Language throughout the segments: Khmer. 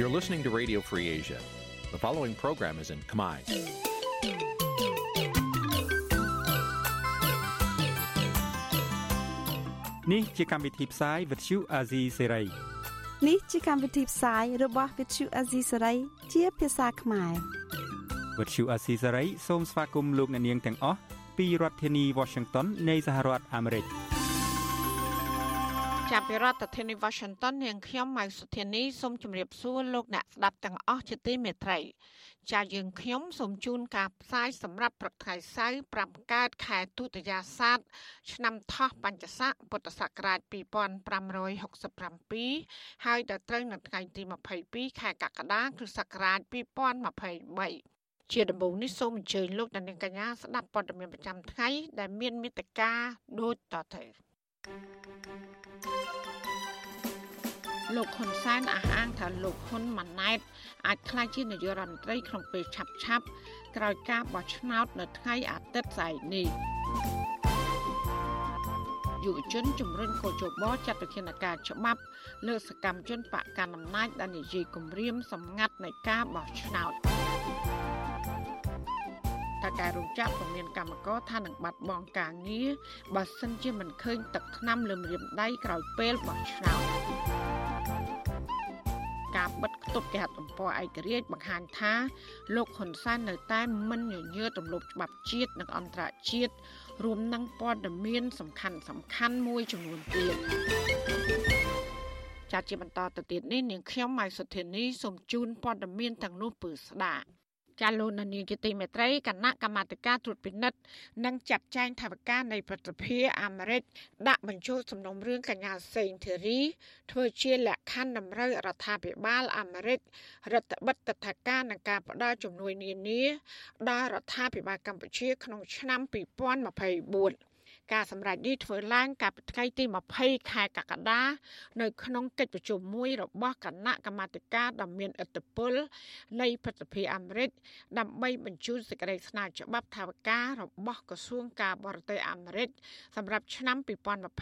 You're listening to Radio Free Asia. The following program is in Khmer. នេះជាកម្មវិធីផ្សាយ Vuthu Azizi Serai នេះជាកម្មវិធីផ្សាយរបស់ Vuthu Azizi Serai ជាភាសាខ្មែរ Vuthu Azizi Serai សូមស្វាគមន៍លោកអ្នកនាងទាំងអស់ពីរដ្ឋធានី Washington នៃសហរដ្ឋអាមេរិក។ ចាប់ពីរដ្ឋធានី Washington នាងខ្ញុំម៉ៅសុធានីសូមជម្រាបសួរលោកអ្នកស្ដាប់ទាំងអស់ជាទីមេត្រីចាយើងខ្ញុំសូមជូនការផ្សាយសម្រាប់ព្រឹកថ្ងៃសៅរ៍5កើតខែទុតិយាសាទឆ្នាំថោះបัญចស័កពុទ្ធសករាជ2567ហើយដល់ត្រូវនៅថ្ងៃទី22ខែកក្កដាគ្រិស្តសករាជ2023ជាដំបូងនេះសូមអញ្ជើញលោកអ្នកនាងកញ្ញាស្ដាប់ព័ត៌មានប្រចាំថ្ងៃដែលមានមេត្តាដូចតទៅ។ លោកហ៊ុនសែនអះអាងថាលោកហ៊ុនម៉ាណែតអាចក្លាយជានាយករដ្ឋមន្ត្រីក្នុងពេលឆាប់ឆាប់ក្រោយការបោះឆ្នោតនៅថ្ងៃអាទិត្យស្អែកនេះយុវជនជំរុញកោជបចាត់វិធានការច្បាប់លើសកម្មជនបកកណ្ដាលអំណាចដែលនិយាយគម្រាមសម្ងាត់នៃការបោះឆ្នោត ថាការរំចាក់ពមានកម្មករថានឹងបាត់បង់ការងារបើសិនជាមិនឃើញទឹកថ្នាំលើមរៀមដៃក្រោយពេលបោះឆ្នោតការបិទគប់គេហទំព័រឯករាជ្យបង្ហាញថាលោកហ៊ុនសែននៅតែមិនញញើរទំលប់ច្បាប់ជាតិនិងអន្តរជាតិរួមនឹងព័ត៌មានសំខាន់សំខាន់មួយចំនួនទៀតចាត់ជាបន្តទៅទៀតនេះនាងខ្ញុំម៉ៃសុធានីសូមជូនព័ត៌មានទាំងនោះពឺស្ដាប់ ចាលោកនានីជាទីមេត្រីគណៈកម្មាធិការត្រួតពិនិត្យនិងចាត់ចែងថវិកានៃប្រតិភិអាមេរិកដាក់បញ្ចូលសំណុំរឿងកញ្ញាសេងធីរីធ្វើជាលក្ខខណ្ឌតម្រូវរដ្ឋាភិបាលអាមេរិករដ្ឋបិទតថាការនឹងការផ្ដល់ជំនួយនានាដល់រដ្ឋាភិបាលកម្ពុជាក្នុងឆ្នាំ2024 ការសម្រេចនេះធ្វើឡើងកាលពីថ្ងៃទី20ខែកក្កដានៅក្នុងកិច្ចប្រជុំមួយរបស់គណៈកម្មាធិការដ៏មានឥទ្ធិពលនៃប្រតិភិអាមេរិកដើម្បីបញ្ជូនសេចក្តីស្នើច្បាប់ថាវការរបស់ក្រសួងការបរទេសអាមេរិកសម្រាប់ឆ្នាំ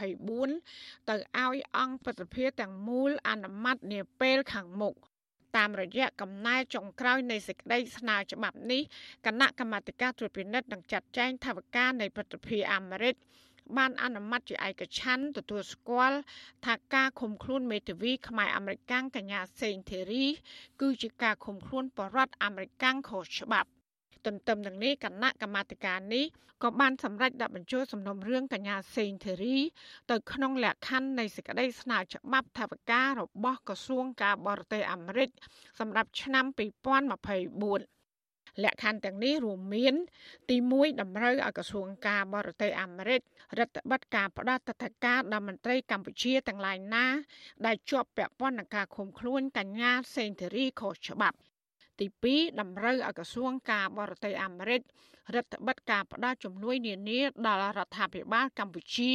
2024ទៅឲ្យអង្គប្រតិភិទាំងមូលអនុម័តនាពេលខាងមុខ តាមរយៈកំណែចុងក្រោយនៃសេចក្តីស្នើច្បាប់នេះគណៈកម្មាធិការត្រួតពិនិត្យនិងចាត់ចែងថវិកានៃប្រតិភិអាមេរិកបានអនុម័តជាឯកច្ឆ័ន្ទទទួលស្គាល់ថាការឃុំខ្លួនមេធាវីខ្មែរអាមេរិកាំងកញ្ញាសេងធីរី គឺជាការឃុំខ្លួនបរដ្ឋអាមេរិកាំងខុសច្បាប់ ទន្ទឹមនឹងនេះគណៈកម្មាធិការនេះក៏បានសម្រេចដាក់បញ្ចូលសំណុំរឿងកញ្ញាសេងធីរីទៅក្នុងលក្ខខណ្ឌនៃសេចក្តីស្នើច្បាប់ថាវិការរបស់ក្រសួងការបរទេសអាមេរិកសម្រាប់ឆ្នាំ2024លក្ខខណ្ឌទាំងនេះរួមមាន ទី1តម្រូវឲ្យក្រសួងការបរទេសអាមេរិករដ្ឋបတ်ការផ្ដល់តថការដល់មន្ត្រីកម្ពុជាទាំងឡាយណា ដែលជាប់ពាក់ព័ន្ធនឹងការឃុំខ្លួនកញ្ញាសេងធីរីខុសច្បាប់ ទី2តម្រូវឲ្យក្រសួងការបរទេសអាមេរិករដ្ឋបတ်ការផ្ដល់ជំនួយនានាដល់រដ្ឋាភិបាលកម្ពុជា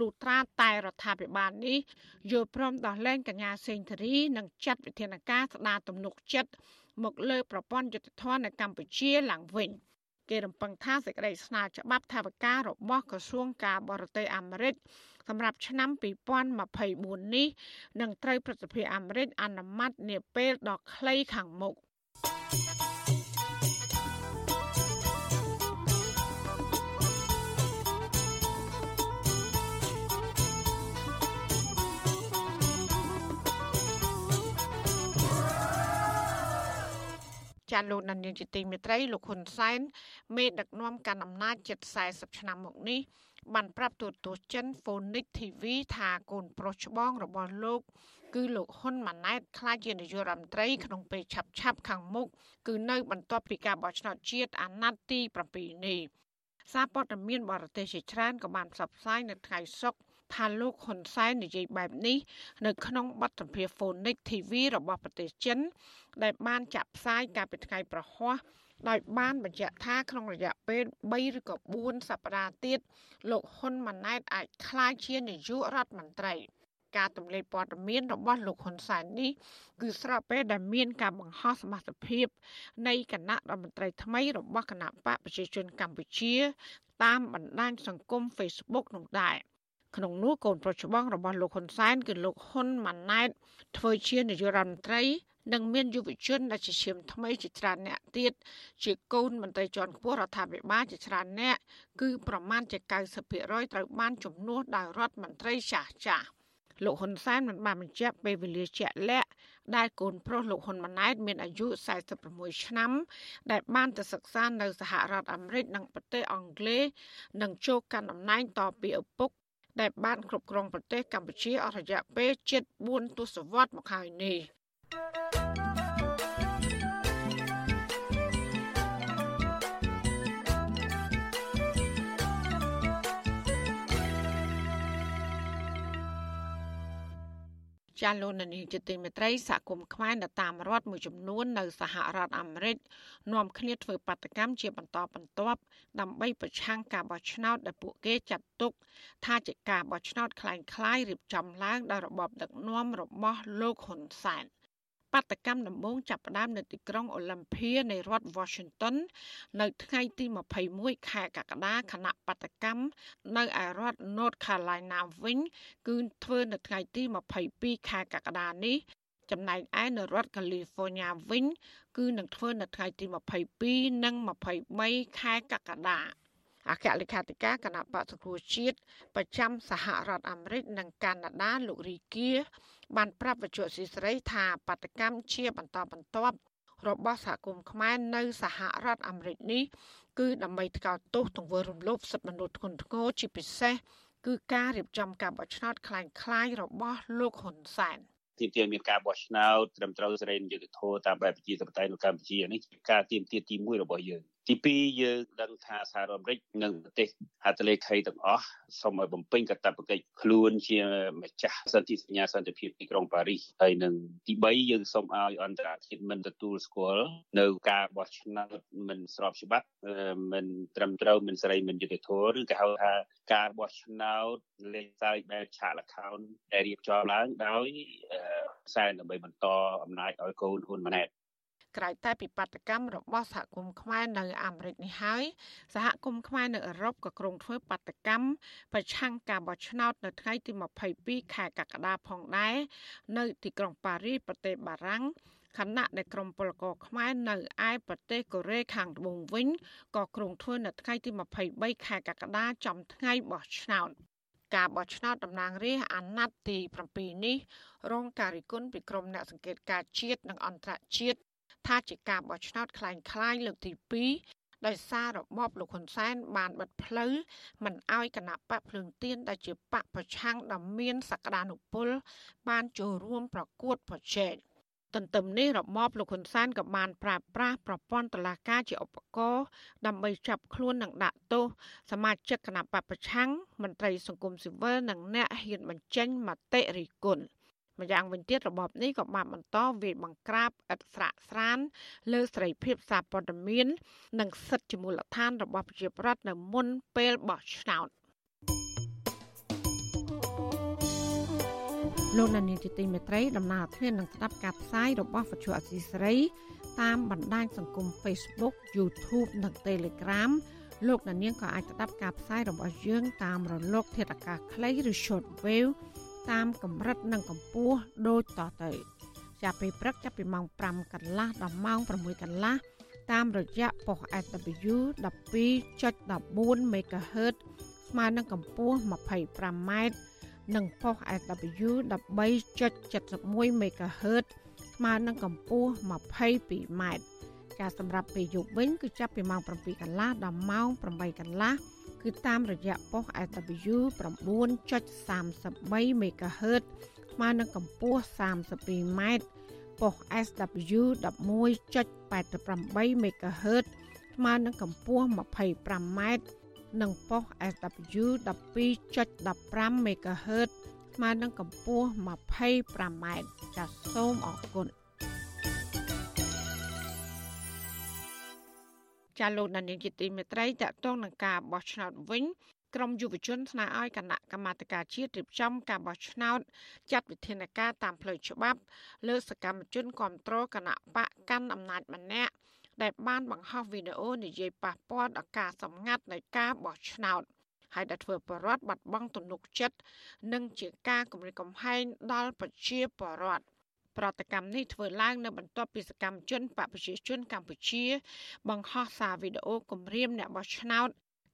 លុត្រាតែរដ្ឋាភិបាលនេះយល់ព្រមដោះលែងកញ្ញាសេងធារីនិងចាត់វិធានការស្ដារទំនុកចិត្តមកលើប្រព័ន្ធយុតិធម៌នៅកម្ពុជាឡើងវិញគេរំពឹងថាសេចក្តីស្នើច្បាប់ថាវិការរបស់ក្រសួងការបរទេសអាមេរិកសម្រាប់ឆ្នាំ2024នេះនឹងត្រូវប្រតិភិអាមេរិកអនុម័តនាពេលដ៏ខ្លីខាងមុខ ចាលោកនាយកជាទីមេត្រីលោកហ៊ុនសែនមេដឹកនាំកាន់អំណាចជិត40ឆ្នាំមកនេះបានប្រាប់ទូតទស្សន៍ចិន Phoenix TV ថាកូនប្រុសច្បងរបស់លោក គឺលោកហ៊ុនម៉ាណែតខ្លាចជានាយករដ្ឋមន្ត្រីក្នុងពេលឆាប់ឆាប់ខាងមុខគឺនៅបន្ទាប់ពីការបោះឆ្នោតជាតិអាណត្តិទី7នេះសារព័ត៌មានបរទេសជាច្រើនក៏បានផ្សព្វផ្សាយនៅថ្ងៃសុក្រ ថាលោកហ៊ុនសែននិយាយបែបនេះនៅក្នុងបទសម្ភាសន៍ Phoenix TV របស់ប្រទេសចិន ដែលបានចាក់ផ្សាយកាលពីថ្ងៃប្រហ័សដោយបានបញ្ជាក់ថាក្នុងរយៈពេល3ឬក៏4សប្តាហ៍ទៀតលោកហ៊ុនម៉ាណែតអាចក្លាយជានាយករដ្ឋមន្ត្រីការទម្លាយព័ត៌មានរបស់លោកហ៊ុនសែននេះគឺស្របពេលដែលមានការបង្ហោះសមាជិកនៃគណៈរដ្ឋមន្ត្រីថ្មីរបស់គណៈបកប្រជាជនកម្ពុជា តាមបណ្ដាញសង្គម Facebook នោះដែរ ក្នុងនោះកូនប្រុសច្បងរបស់លោកហ៊ុនសែនគឺលោកហ៊ុនម៉ាណែតធ្វើជានាយករដ្ឋមន្ត្រីនិងមានយុវជនដែលជាឈាមថ្មីជាច្រើនអ្នកទៀតជាកូនមន្ត្រីជាន់ខ្ពស់រដ្ឋាភិបាលជាច្រើនអ្នកគឺប្រមាណជា90%ត្រូវបានជំនួសដោយរដ្ឋមន្ត្រីចាស់ចាស់លោកហ៊ុនសែនមិនបានបញ្ជាក់ពេលវេលាជាក់លាក់ដែលកូនប្រុសលោកហ៊ុនម៉ាណែតមានអាយុ46ឆ្នាំ ដែលបានទៅសិក្សានៅសហរដ្ឋអាមេរិកនិងប្រទេសអង់គ្លេសនិងចូលកាន់តំណែងតពីឪពុក ដែលបានគ្រប់គ្រងប្រទេសកម្ពុជាអស់រយៈពេលជិត4ទសវត្សរ៍មកហើយនេះ ចាលោកនានីជាទីមេត្រីសហគមន៍ខ្មែរនៅតាមរដ្ឋមួយចំនួននៅសហរដ្ឋអាមេរិកនាំគ្នាធ្វើបាតកម្មជាបន្តបន្ទាប់ដើម្បីប្រឆាំងការបោះឆ្នោតដែលពួកគេចាត់ទុកថាជាការបោះឆ្នោតคล้ายៗរៀបចំឡើងដោយរបបដឹកនាំរបស់លោកហ៊ុនសែន បាតកម្មដំបូងចាប់ផ្ដើមនៅទីក្រុងអូឡ িম ភៀនៃរដ្ឋ Washington នៅថ្ងៃទី21ខែកក្កដាគណៈបាតកម្មនៅឯរដ្ឋ North Carolina វិញគឺធ្វើនៅថ្ងៃទី22ខែកក្កដានេះចំណែកឯនៅរដ្ឋ California វិញគឺនឹងធ្វើនៅថ្ងៃទី22និង23ខែកក្កដាអគ្គលេខាធិការគណៈបក្សសង្គ្រោះជាតិប្រចាំសហរដ្ឋអាមេរិកនិងកាណាដាលោករីគា បានប្រាប់វិទ្យុស៊ីស្រីថាបាតកម្មជាបន្តបន្ទាប់របស់សហគមន៍ខ្មែរនៅសហរដ្ឋអាមេរិកនេះគឺដើម្បីថ្កោលទោសទង្វើរំលោភសិទ្ធិមនុស្សធ្ងន់ធ្ងរជាពិសេសគឺការរៀបចំការបោះឆ្នោតคล้ายៗរបស់លោកហ៊ុនសែនទាមទារមានការបោះឆ្នោតត្រឹមត្រូវសេរីយុត្តិធម៌តាមបែបប្រជាធិបតេយ្យនៅកម្ពុជានេះជាការទាមទារទី1របស់យើង ទី2យើងដឹងថាសហរដ្ឋអាមេរិកនិងប្រទេសហត្ថលេខីទាំងអស់សូមឲ្យបំពេញកាតព្វកិច្ចខ្លួនជាម្ចាស់សន្ធិសញ្ញាសន្តិភាពទីក្រុងប៉ារីសហើយនឹងទី3យើងសូមឲ្យអន្តរជាតិមិនទទួលស្គាល់នៅការបោះឆ្នោតមិនស្របច្បាប់មិនត្រឹមត្រូវមិនសេរីមិនយុត្តិធម៌ឬក៏ហៅថាការបោះឆ្នោតលេខសើចបែបឆាកលខោនដែលរៀបចំឡើងដោយខ្សែដើម្បីបន្តអំណាចឲ្យកូនហ៊ុនម៉ាណែត ក្រៅតែពីបាតកម្មរបស់សហគមន៍ខ្មែរនៅអាមេរិកនេះហើយសហគមន៍ខ្មែរនៅអឺរ៉ុបក៏ក្រុងធ្វើបាតកម្មប្រឆាំងការបោះឆ្នោតនៅថ្ងៃទី22ខែកក្កដាផងដែរនៅទីក្រុងប៉ារីសប្រទេសបារាំងខណៈដែលក្រមពលករខ្មែរនៅឯប្រទេសកូរ៉េខាងត្បូងវិញក៏ក្រុងធ្វើនៅថ្ងៃទី23ខែកក្កដាចំថ្ងៃបោះឆ្នោតការបោះឆ្នោតតំណាងរាស្ត្រអាណត្តិទី7នេះរងការរិះគន់ពីក្រមអ្នកសង្កេតការជាតិនិងអន្តរជាតិ ថាជាការបោះឆ្នោតคล้ายៗលើកទី2ដោយសាររបបលោកហ៊ុនសែនបានបិទផ្លូវមិនអោយគណៈបកភ្លើងទៀនដែលជាបកប្រឆាំងដ៏មានសក្តានុពលបានចូលរួមប្រកួតប្រជែងទន្ទឹមនេះរបបលោកហ៊ុនសែនក៏បានប្រើប្រាស់ប្រព័ន្ធតុលាការជាឧបករណ៍ដើម្បីចាប់ខ្លួននិងដាក់ទោសសមាជិកគណៈបកប្រឆាំងមន្ត្រីសង្គមស៊ីវិលនិងអ្នកហ៊ានបញ្ចេញមតិរិះគន់ ម្យ៉ាងវិញទៀតរបបនេះក៏បានបន្តវាយបង្ក្រាបឥតស្រាកស្រានលើសេរីភាពសារព័ត៌មាន និងសិទ្ធិជាមូលដ្ឋានរបស់ប្រជាប្រដ្ឋនៅមុនពេលបោះឆ្នោតលោកនានីជាទីមេត្រីដំណើរធាននឹងស្ដាប់ការផ្សាយរបស់វិទ្យុអសីសេរីតាមបណ្ដាញសង្គម Facebook YouTube និង Telegram លោកនាងក៏អាចស្ដាប់ការផ្សាយរបស់យើងតាមរលក ធាតុអាកាសខ្លីឬ Shortwave តាមកម្រិតនិងកម្ពស់ដូចតទៅ ចាប់ពីព្រឹកចាប់ពីម៉ោង5កន្លះដល់ម៉ោង6កន្លះតាមរយៈប៉ុស SW 12.14 MHz ស្មើនឹងកម្ពស់ 25m និងប៉ុស SW 13.71 MHz ស្មើនឹងកម្ពស់ 22m ការសម្រាប់ពេលយប់វិញគឺចាប់ពីម៉ោង7កន្លះដល់ម៉ោង8កន្លះ គឺតាមរយៈប៉ុស SW 9.33 MHz ស្មើនឹងកម្ពស់ 32m ប៉ុស SW 11.88 MHz ស្មើនឹងកម្ពស់ 25m និងប៉ុស SW 12.15 MHz ស្មើនឹងកម្ពស់ 25m ចាសសូមអរគុណ ចាលោកដានីលជាទីមេត្រីតកតងនឹងការបោះឆ្នោតវិញក្រមយុវជនស្នើឲ្យគណៈកម្មាធិការជាតិរៀបចំការបោះឆ្នោតចាត់វិធានការតាមផ្លូវច្បាប់ លើសកម្មជនគ្រប់គ្រងគណៈបកកាន់អំណាចម្នាក់ដែលបានបង្ហោះវីដេអូនិយាយប៉ះពាល់ដល់ការសម្ងាត់នៃការបោះឆ្នោតហើយដែលធ្វើបរដ្ឋបាត់បង់ទំនុកចិត្តនិងជាការគម្រិតកំហែងដល់ប្រជាពលរដ្ឋ ប្រតិកម្មនេះធ្វើឡើងនៅបន្ទាប់ពីសកម្មជនបពប្រជាជនកម្ពុជា បង្ហោះសារវីដេអូគម្រាមអ្នកបោះឆ្នោត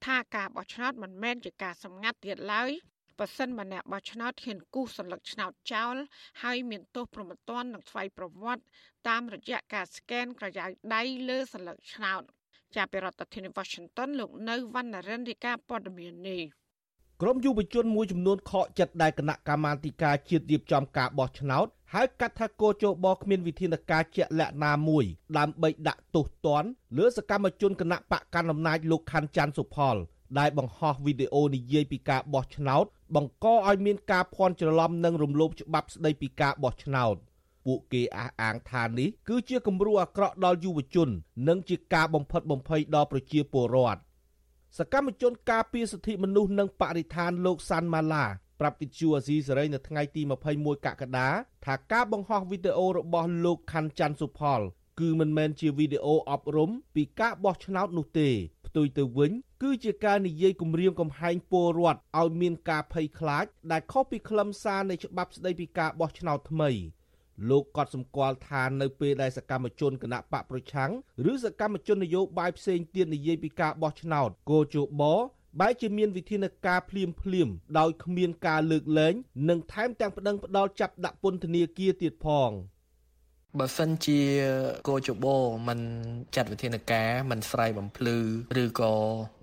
ថាការបោះឆ្នោតមិនមែនជាការសម្ងាត់ទៀតឡើយប៉ះសិនម្នាក់បោះឆ្នោតហ៊ានគូសសន្លឹកឆ្នោតចោលហើយមានទោសប្រមទ័ននឹងស្វ័យប្រវត្តិតាមរយៈការស្កេនក្រយៅដៃលើសន្លឹកឆ្នោត ចាប់ពីរដ្ឋធានី Washington លោកនៅវណ្ណរិនរាជការព័ត៌មាននេះ ក្រមយុវជនមួយចំនួនខកចិត្តដែលគណៈកម្មាធិការជាតិរៀបចំការបោះឆ្នោតហើយកាត់ថាគោជបគ្មានវិធានការជាក់លាក់ណាមួយដើម្បីដាក់ទោសទណ្ឌលើសកម្មជនគណៈបកកណ្ដាលអំណាចលោកខាន់ច័ន្ទសុផលដែលបង្ហោះវីដេអូនិយាយពីការបោះឆ្នោត បង្កឲ្យមានការភ័ន្តច្រឡំនិងរំលោភច្បាប់ស្តីពីការបោះឆ្នោតពួកគេអះអាងថានេះគឺជាគំរូអាក្រក់ដល់យុវជន និងជាការបំផិតបំភ័យដល់ប្រជាពលរដ្ឋ សកម្មជនការពារសិទ្ធិមនុស្សនិងបរិស្ថានលោកសាន់ម៉ាឡាប្រាប់វិទ្យុអាស៊ីសេរីនៅថ្ងៃទី21កក្កដាថាការបង្ហោះវីដេអូរបស់លោកខាន់ច័ន្ទសុផល គឺមិនមែនជាវីដេអូអប់រំពីការបោះឆ្នោតនោះទេផ្ទុយទៅវិញ គឺជាការនិយាយគម្រាមកំហែងពលរដ្ឋឲ្យមានការភ័យខ្លាចដែលខុសពីខ្លឹមសារនៃច្បាប់ស្តីពីការបោះឆ្នោតថ្មី លោកក៏សម្គាល់ថានៅពេលដែលសកម្មជនគណៈបកប្រឆាំងឬសកម្មជននយោបាយផ្សេងទៀតនិយាយពីការបោះឆ្នោតគោជបបែរជាមានវិធានការភ្លាមភ្លាមដោយគ្មានការលើកលែងនិងថែមទាំងប្តឹងផ្តល់ចាប់ដាក់ពន្ធនាគារទៀតផង។ បើសិនជាគោចបោមិនចាត់វិធានការមិនស្រ័យបំភ្លឺឬក៏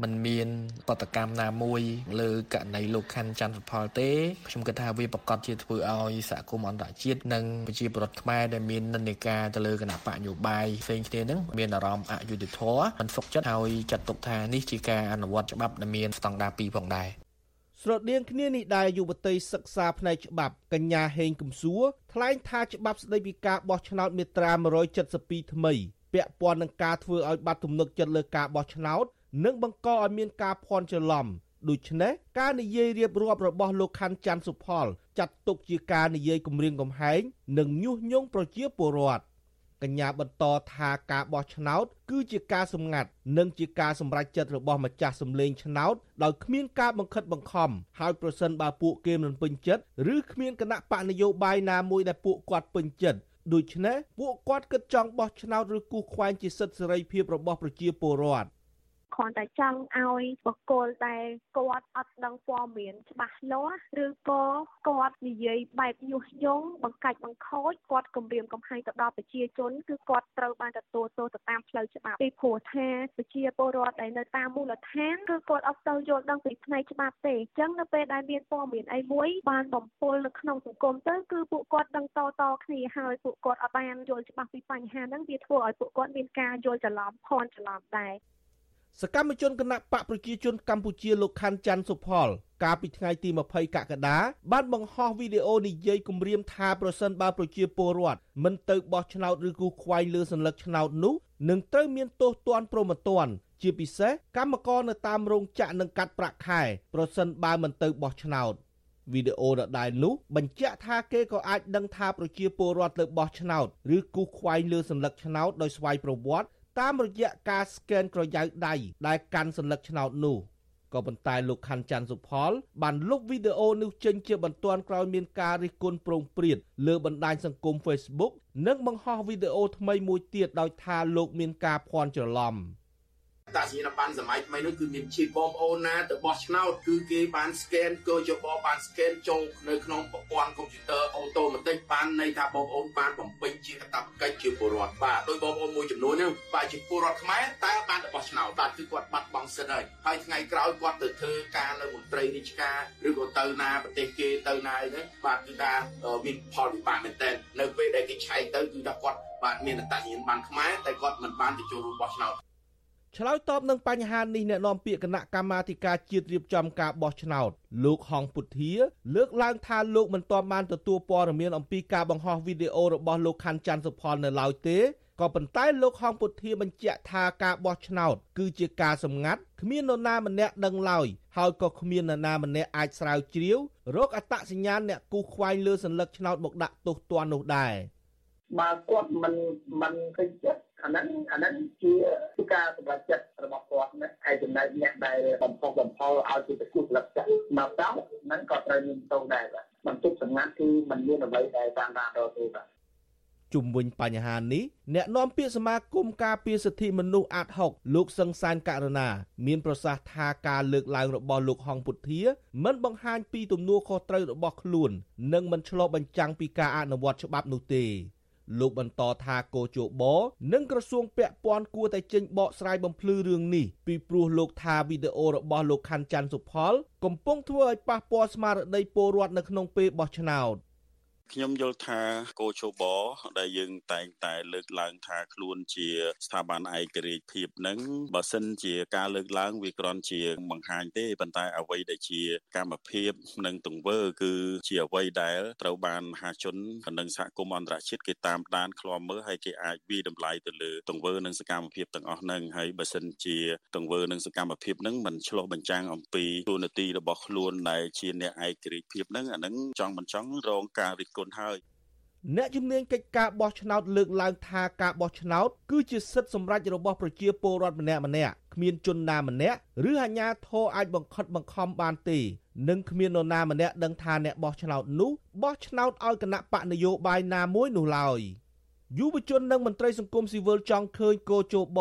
មិនមានបដកម្មណាមួយ លើករណីលោកខាន់ច័ន្ទសុផលទេខ្ញុំគិតថាវាប្រកាសជាធ្វើឲ្យសហគមន៍អន្តរជាតិនិងប្រជាពលរដ្ឋខ្មែរដែលមាននិន្នាការទៅលើគណៈបកនយោបាយផ្សេងគ្នានឹងមានអារម្មណ៍អយុត្តិធម៌មិនសុខចិត្តហើយចាត់ទុកថានេះជាការអនុវត្តច្បាប់ដែលមានស្តង់ដារ2ផងដែរ ស្រដៀងគ្នានេះដែរយុវតីសិក្សាផ្នែកច្បាប់កញ្ញាហេងកំសួរថ្លែងថាច្បាប់ស្តីពីការបោះឆ្នោតមាត្រា172ថ្មីពាក់ព័ន្ធនឹងការធ្វើឲ្យបាត់ទំនុកចិត្តលើការបោះឆ្នោតនិងបង្កឲ្យមានការភ័ន្តច្រឡំដូច្នេះការនិយាយរៀបរាប់របស់លោកខាន់ច័ន្ទសុផលចាត់ទុកជាការនិយាយគម្រាមកំហែងនិងញុះញង់ប្រជាពលរដ្ឋ កញ្ញាបន្តថាការបោះឆ្នោត គឺជាការសម្ងាត់និងជាការសម្រេចចិត្តរបស់ម្ចាស់សម្លេងឆ្នោតដោយគ្មានការបង្ខិតបង្ខំហើយប្រសិនបើពួកគេមិនពេញចិត្តឬគ្មានគណៈបកនយោបាយណាមួយដែលពួកគាត់ពេញចិត្តដូច្នេះពួកគាត់គិតចង់បោះឆ្នោតឬគូសខ្វែងជាសិទ្ធិសេរីភាពរបស់ប្រជាពលរដ្ឋ គ្រាន់តែចង់ឲ្យបកគលដែលគាត់អត់ដឹងព័ត៌មានច្បាស់លាស់ឬក៏គាត់និយាយបែបញុះញង់បង្កាច់បង្ខូចគាត់គំរាមកំហែងទៅដល់ប្រជាជនគឺគាត់ត្រូវបានទទួលទោសទៅតាមផ្លូវច្បាប់ពីព្រោះថាប្រជាពលរដ្ឋដែលនៅតាមមូលដ្ឋានគឺគាត់អត់ទៅយល់ដឹងពីផ្នែកច្បាប់ទេអញ្ចឹងនៅពេលដែលមានព័ត៌មានអីមួយបានបំពុលនៅក្នុងសង្គមទៅគឺពួកគាត់ដឹងតតគ្នាហើយពួកគាត់អត់បានយល់ច្បាស់ពីបញ្ហាហ្នឹងវាធ្វើឲ្យពួកគាត់មានការយល់ច្រឡំភ័ន្តច្រឡំដែរ សកម្មជនគណៈបកប្រជាជនកម្ពុជាលោកខាន់ ច័ន្ទសុផល កាលពីថ្ងៃទី20កក្កដាបានបង្ហោះវីដេអូនិយាយគម្រាមថាប្រសិនបើប្រជាពលរដ្ឋមិនទៅបោះឆ្នោតឬគូខ្វែងលើសញ្ញាឆ្នោតនោះនឹងត្រូវមានទោសទណ្ឌប្រមទណ្ឌជាពិសេសកម្មករនៅតាមរោងចក្រនឹងកាត់ប្រាក់ខែប្រសិនបើមិនទៅបោះឆ្នោតវីដេអូដដែលនោះបញ្ជាក់ថាគេក៏អាចដឹងថាប្រជាពលរដ្ឋទៅបោះឆ្នោតឬគូខ្វែងលើសញ្ញាឆ្នោតដោយស្វ័យប្រវត្តិ តាមរយៈការស្កេនក្រយៅដៃដែលកាន់សัญลักษณ์ឆ្នោតនោះក៏ប៉ុន្តែលោកខាន់ច័ន្ទសុផល បានលុបវីដេអូនេះចេញជាបន្ទាន់ក្រោយមានការរិះគន់ប្រងព្រាតលើបណ្ដាញសង្គម Facebook និងបង្ហោះវីដេអូថ្មីមួយទៀតដោយថាលោកមានការភ័ន្តច្រឡំ។ តាសញ្ញាប័ណ្ណសម័យថ្មីនោះគឺមានឈីបបងប្អូនណាទៅបោះឆ្នោតគឺគេបាន scan ក៏យកបបាន scan ចូលនៅក្នុងប្រព័ន្ធកុំព្យូទ័រអូតូម៉ាទិកបានន័យថាបងប្អូនបានបំពេញជាកាតព្វកិច្ចជាពលរដ្ឋបាទដោយបងប្អូនមួយចំនួនហ្នឹងបាទជាពលរដ្ឋខ្មែរតែបានទៅបោះឆ្នោតបាទគឺគាត់បាត់បង់សិទ្ធិហើយហើយថ្ងៃក្រោយគាត់ទៅធ្វើការនៅមន្ត្រីរាជការឬក៏ទៅណាប្រទេសគេទៅណាអីហ្នឹងបាទគឺថាមានផលវិបាកមែនទែននៅពេលដែលគេឆែកទៅគឺថាគាត់បាទមានអត្តសញ្ញាណប័ណ្ណខ្មែរតែគាត់មិនបានទៅចូលរួមបោះឆ្នោត ឆ្លើយតបនឹងបញ្ហានេះអ្នកនាំពាក្យគណៈកម្មាធិការជាតិរៀបចំការបោះឆ្នោតលោកហងពុទ្ធា លើកឡើងថាលោកមិនទាន់បានទទួលព័ត៌មានអំពីការបង្ហោះវីដេអូរបស់លោកខាន់ច័ន្ទសុផលនៅឡើយទេក៏ប៉ុន្តែលោកហងពុទ្ធាបញ្ជាក់ថាការបោះឆ្នោត គឺជាការសម្ងាត់គ្មាននរណាម្នាក់ដឹងឡើយហើយក៏គ្មាននរណាម្នាក់អាចស្រាវជ្រាវរកអត្តសញ្ញាណអ្នកគូសខ្វែងលើសញ្ញាឆ្នោតមកដាក់ទោសទណ្ឌនោះដែរបើគាត់មិនមិនពេញចិត្ត អាហ្នឹងអាហ្នឹងជាការសម្រេចចិត្តរបស់គាត់ណាហើយចំណែកអ្នកដែលបំផុសបំផុលឲ្យជាប្រគល់លក្ខណៈមកដល់ហ្នឹងក៏ត្រូវមានទោសដែរបាទបន្ទុកសម្ងាត់គឺมันមានអ្វីដែលតាមបានដល់ទេបាទជុំវិញបញ្ហានេះអ្នកនាំពាក្យសមាគមការពារសិទ្ធិមនុស្សអាត6លោកសង្សានករណា មានប្រសាសន៍ថាការលើកឡើងរបស់លោកហងពុធាមិនបង្ហាញពីទំនួលខុសត្រូវរបស់ខ្លួន និងមិនឆ្លុះបញ្ចាំងពីការអនុវត្តច្បាប់នោះទេ លោកបន្តថាកោជបនិងក្រសួងពាក់ព័ន្ធគួរតែចេញបកស្រាយបំភ្លឺរឿងនេះពីព្រោះលោកថាវីដេអូរបស់លោកខាន់ច័ន្ទសុផល កំពុងធ្វើឲ្យប៉ះពាល់ស្មារតីពលរដ្ឋនៅក្នុងពេលបោះឆ្នោត ខ្ញុំយល់ថាកោជបដែលយើងតែងតែលើកឡើងថាខ្លួនជាស្ថាប័នឯករាជ្យភាពនឹងបើសិនជាការលើកឡើងវាគ្រាន់ជាបង្ហាញទេប៉ុន្តែអ្វីដែលជាកម្មភាពនិងទង្វើ គឺជាអ្វីដែលត្រូវបានមហាជននិងសហគមន៍អន្តរជាតិគេតាមដានឃ្លាំមើលហើយគេអាចវិតម្លៃទៅលើទង្វើនិងសកម្មភាពទាំងអស់ហ្នឹងហើយបើសិនជាទង្វើនិងសកម្មភាពហ្នឹងមិនឆ្លោះបញ្ចាំងអំពីទូនាទីរបស់ខ្លួនដែលជាអ្នកឯករាជ្យភាពហ្នឹងអាហ្នឹងចង់មិនចង់រងការរិះគន់ហើយអ្នកជំនាញកិច្ចការបោះឆ្នោតលើកឡើងថាការបោះឆ្នោតគឺជាសិទ្ធិសម្រេចរបស់ប្រជាពលរដ្ឋម្នាក់ម្នាក់គ្មានជនណាម្នាក់ឬអាជ្ញាធរអាចបង្ខិតបង្ខំបានទេនិងគ្មាននរណាម្នាក់ដឹងថាអ្នកបោះឆ្នោតនោះបោះឆ្នោតឲ្យគណៈបកនយោបាយណាមួយនោះឡើយ។ យុវជននិងមន្ត្រីសង្គមស៊ីវិលចង់ឃើញកោជប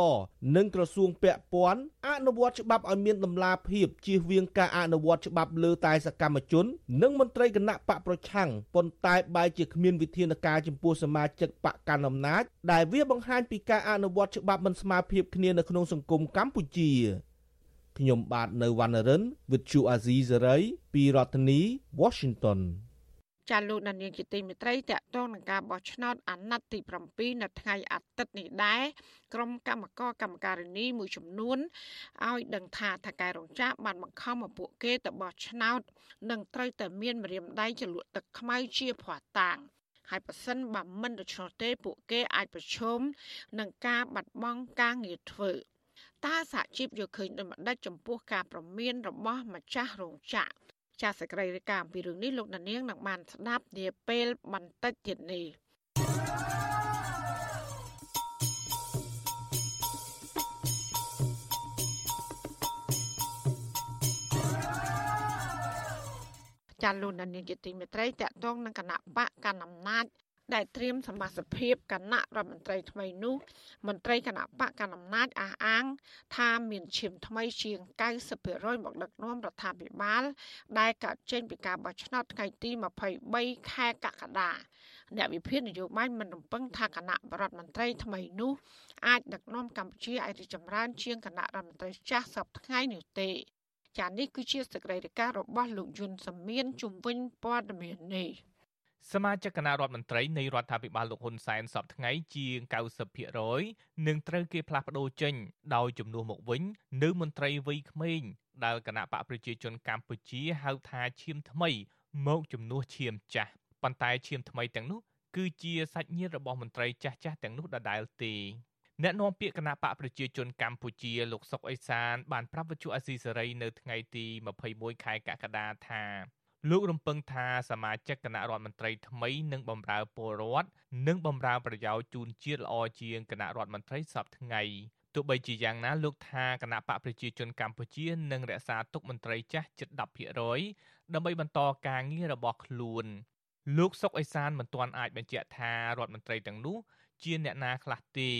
និងក្រសួងពាក់ព័ន្ធអនុវត្តច្បាប់ឲ្យមានតម្លាភាពជៀសវាងការអនុវត្តច្បាប់លើតែសកម្មជន និងមន្ត្រីគណៈបកប្រឆាំងប៉ុន្តែបែរជាគ្មានវិធានការចំពោះសមាជិកបកកណ្ដាលអំណាចដែលវាបង្ហាញពីការអនុវត្តច្បាប់មិនស្មើភាពគ្នានៅក្នុងសង្គមកម្ពុជាខ្ញុំបាទនៅវណ្ណរិន With Chu Azizi Saray ពីរដ្ឋធានី Washington ចាលោកដានៀងជាទីមេត្រីតកតងនឹងការបោះឆ្នោតអាណត្តិទី7នៅថ្ងៃអាទិត្យនេះដែរក្រុមកម្មការកម្មការិនីមួយចំនួនឲ្យដឹងថាថកែរោងចក្របានបង្ខំឲ្យពួកគេទៅបោះឆ្នោត និងត្រូវតែមានម្រាមដៃចលក់ទឹកខ្មៅជាភ័ស្តុតាងហើយប៉ះសិនបើមិនដូច្នោះទេពួកគេអាចប្រឈមនឹងការបាត់បង់ការងារធ្វើតើសហជីពយកឃើញដូចម្ដេចចំពោះការប្រមានរបស់ម្ចាស់រោងចក្រ ចាសសេចក្តីរាយការណ៍អំពីរឿងនេះលោកដានៀងនឹងបានស្ដាប់នាពេលបន្តិចទៀតនេះចាលោកដានៀងជាទីមេត្រីតកតងនឹងគណៈបកកណ្ដាលអំណាច ដែលត្រៀមសមាជិកភាពគណៈរដ្ឋមន្ត្រីថ្មីនោះមន្ត្រីគណៈបកកណ្ដាលអំណាចអះអាង ថាមានឈាមថ្មីជាង90%មកដឹកនាំរដ្ឋាភិបាល ដែលកើតចេញពីការបោះឆ្នោតថ្ងៃទី23ខែកក្កដាអ្នកវិភាគនយោបាយមិនរំពឹងថាគណៈរដ្ឋមន្ត្រីថ្មីនោះអាចដឹកនាំកម្ពុជាឲ្យរីកចម្រើន ជាងគណៈរដ្ឋមន្ត្រីចាស់សពថ្ងៃនេះទេចានេះគឺជាសេចក្តីរាយការណ៍របស់លោកយុនសាមៀនជំវិញព័ត៌មាននេះ សមាជិកគណៈរដ្ឋមន្ត្រីនៃរដ្ឋាភិបាលលោកហ៊ុនសែនសពថ្ងៃជាង90%នឹងត្រូវគេផ្លាស់ប្តូរចេញដោយជំនួសមកវិញនៅមន្ត្រីវ័យក្មេងដែលគណៈបកប្រជាជនកម្ពុជាហៅថាឈាមថ្មី មកជំនួសឈាមចាស់ប៉ុន្តែឈាមថ្មីទាំងនោះគឺជាសាច់ញាតិរបស់មន្ត្រីចាស់ចាស់ទាំងនោះដដែលទេអ្នកនាំពាក្យគណៈបកប្រជាជនកម្ពុជាលោកសុកអេសានបានប្រាប់វិទ្យុអស៊ីសេរីនៅថ្ងៃទី21ខែកក្កដាថា លោករំពឹងថាសមាជិកគណៈរដ្ឋមន្ត្រីថ្មីនឹងបម្រើពលរដ្ឋនិងបម្រើប្រយោជន៍ជូនជាតិល្អជាងគណៈរដ្ឋមន្ត្រីសពថ្ងៃទោះបីជាយ៉ាងណាលោកថាគណៈបកប្រជាជនកម្ពុជានឹងរក្សាទុកមន្ត្រីចាស់ជិត10%ដើម្បីបន្តការងាររបស់ខ្លួនលោកសុកអេសានមិនទាន់អាចបញ្ជាក់ថារដ្ឋមន្ត្រីទាំងនោះជាអ្នកណាខ្លះទេ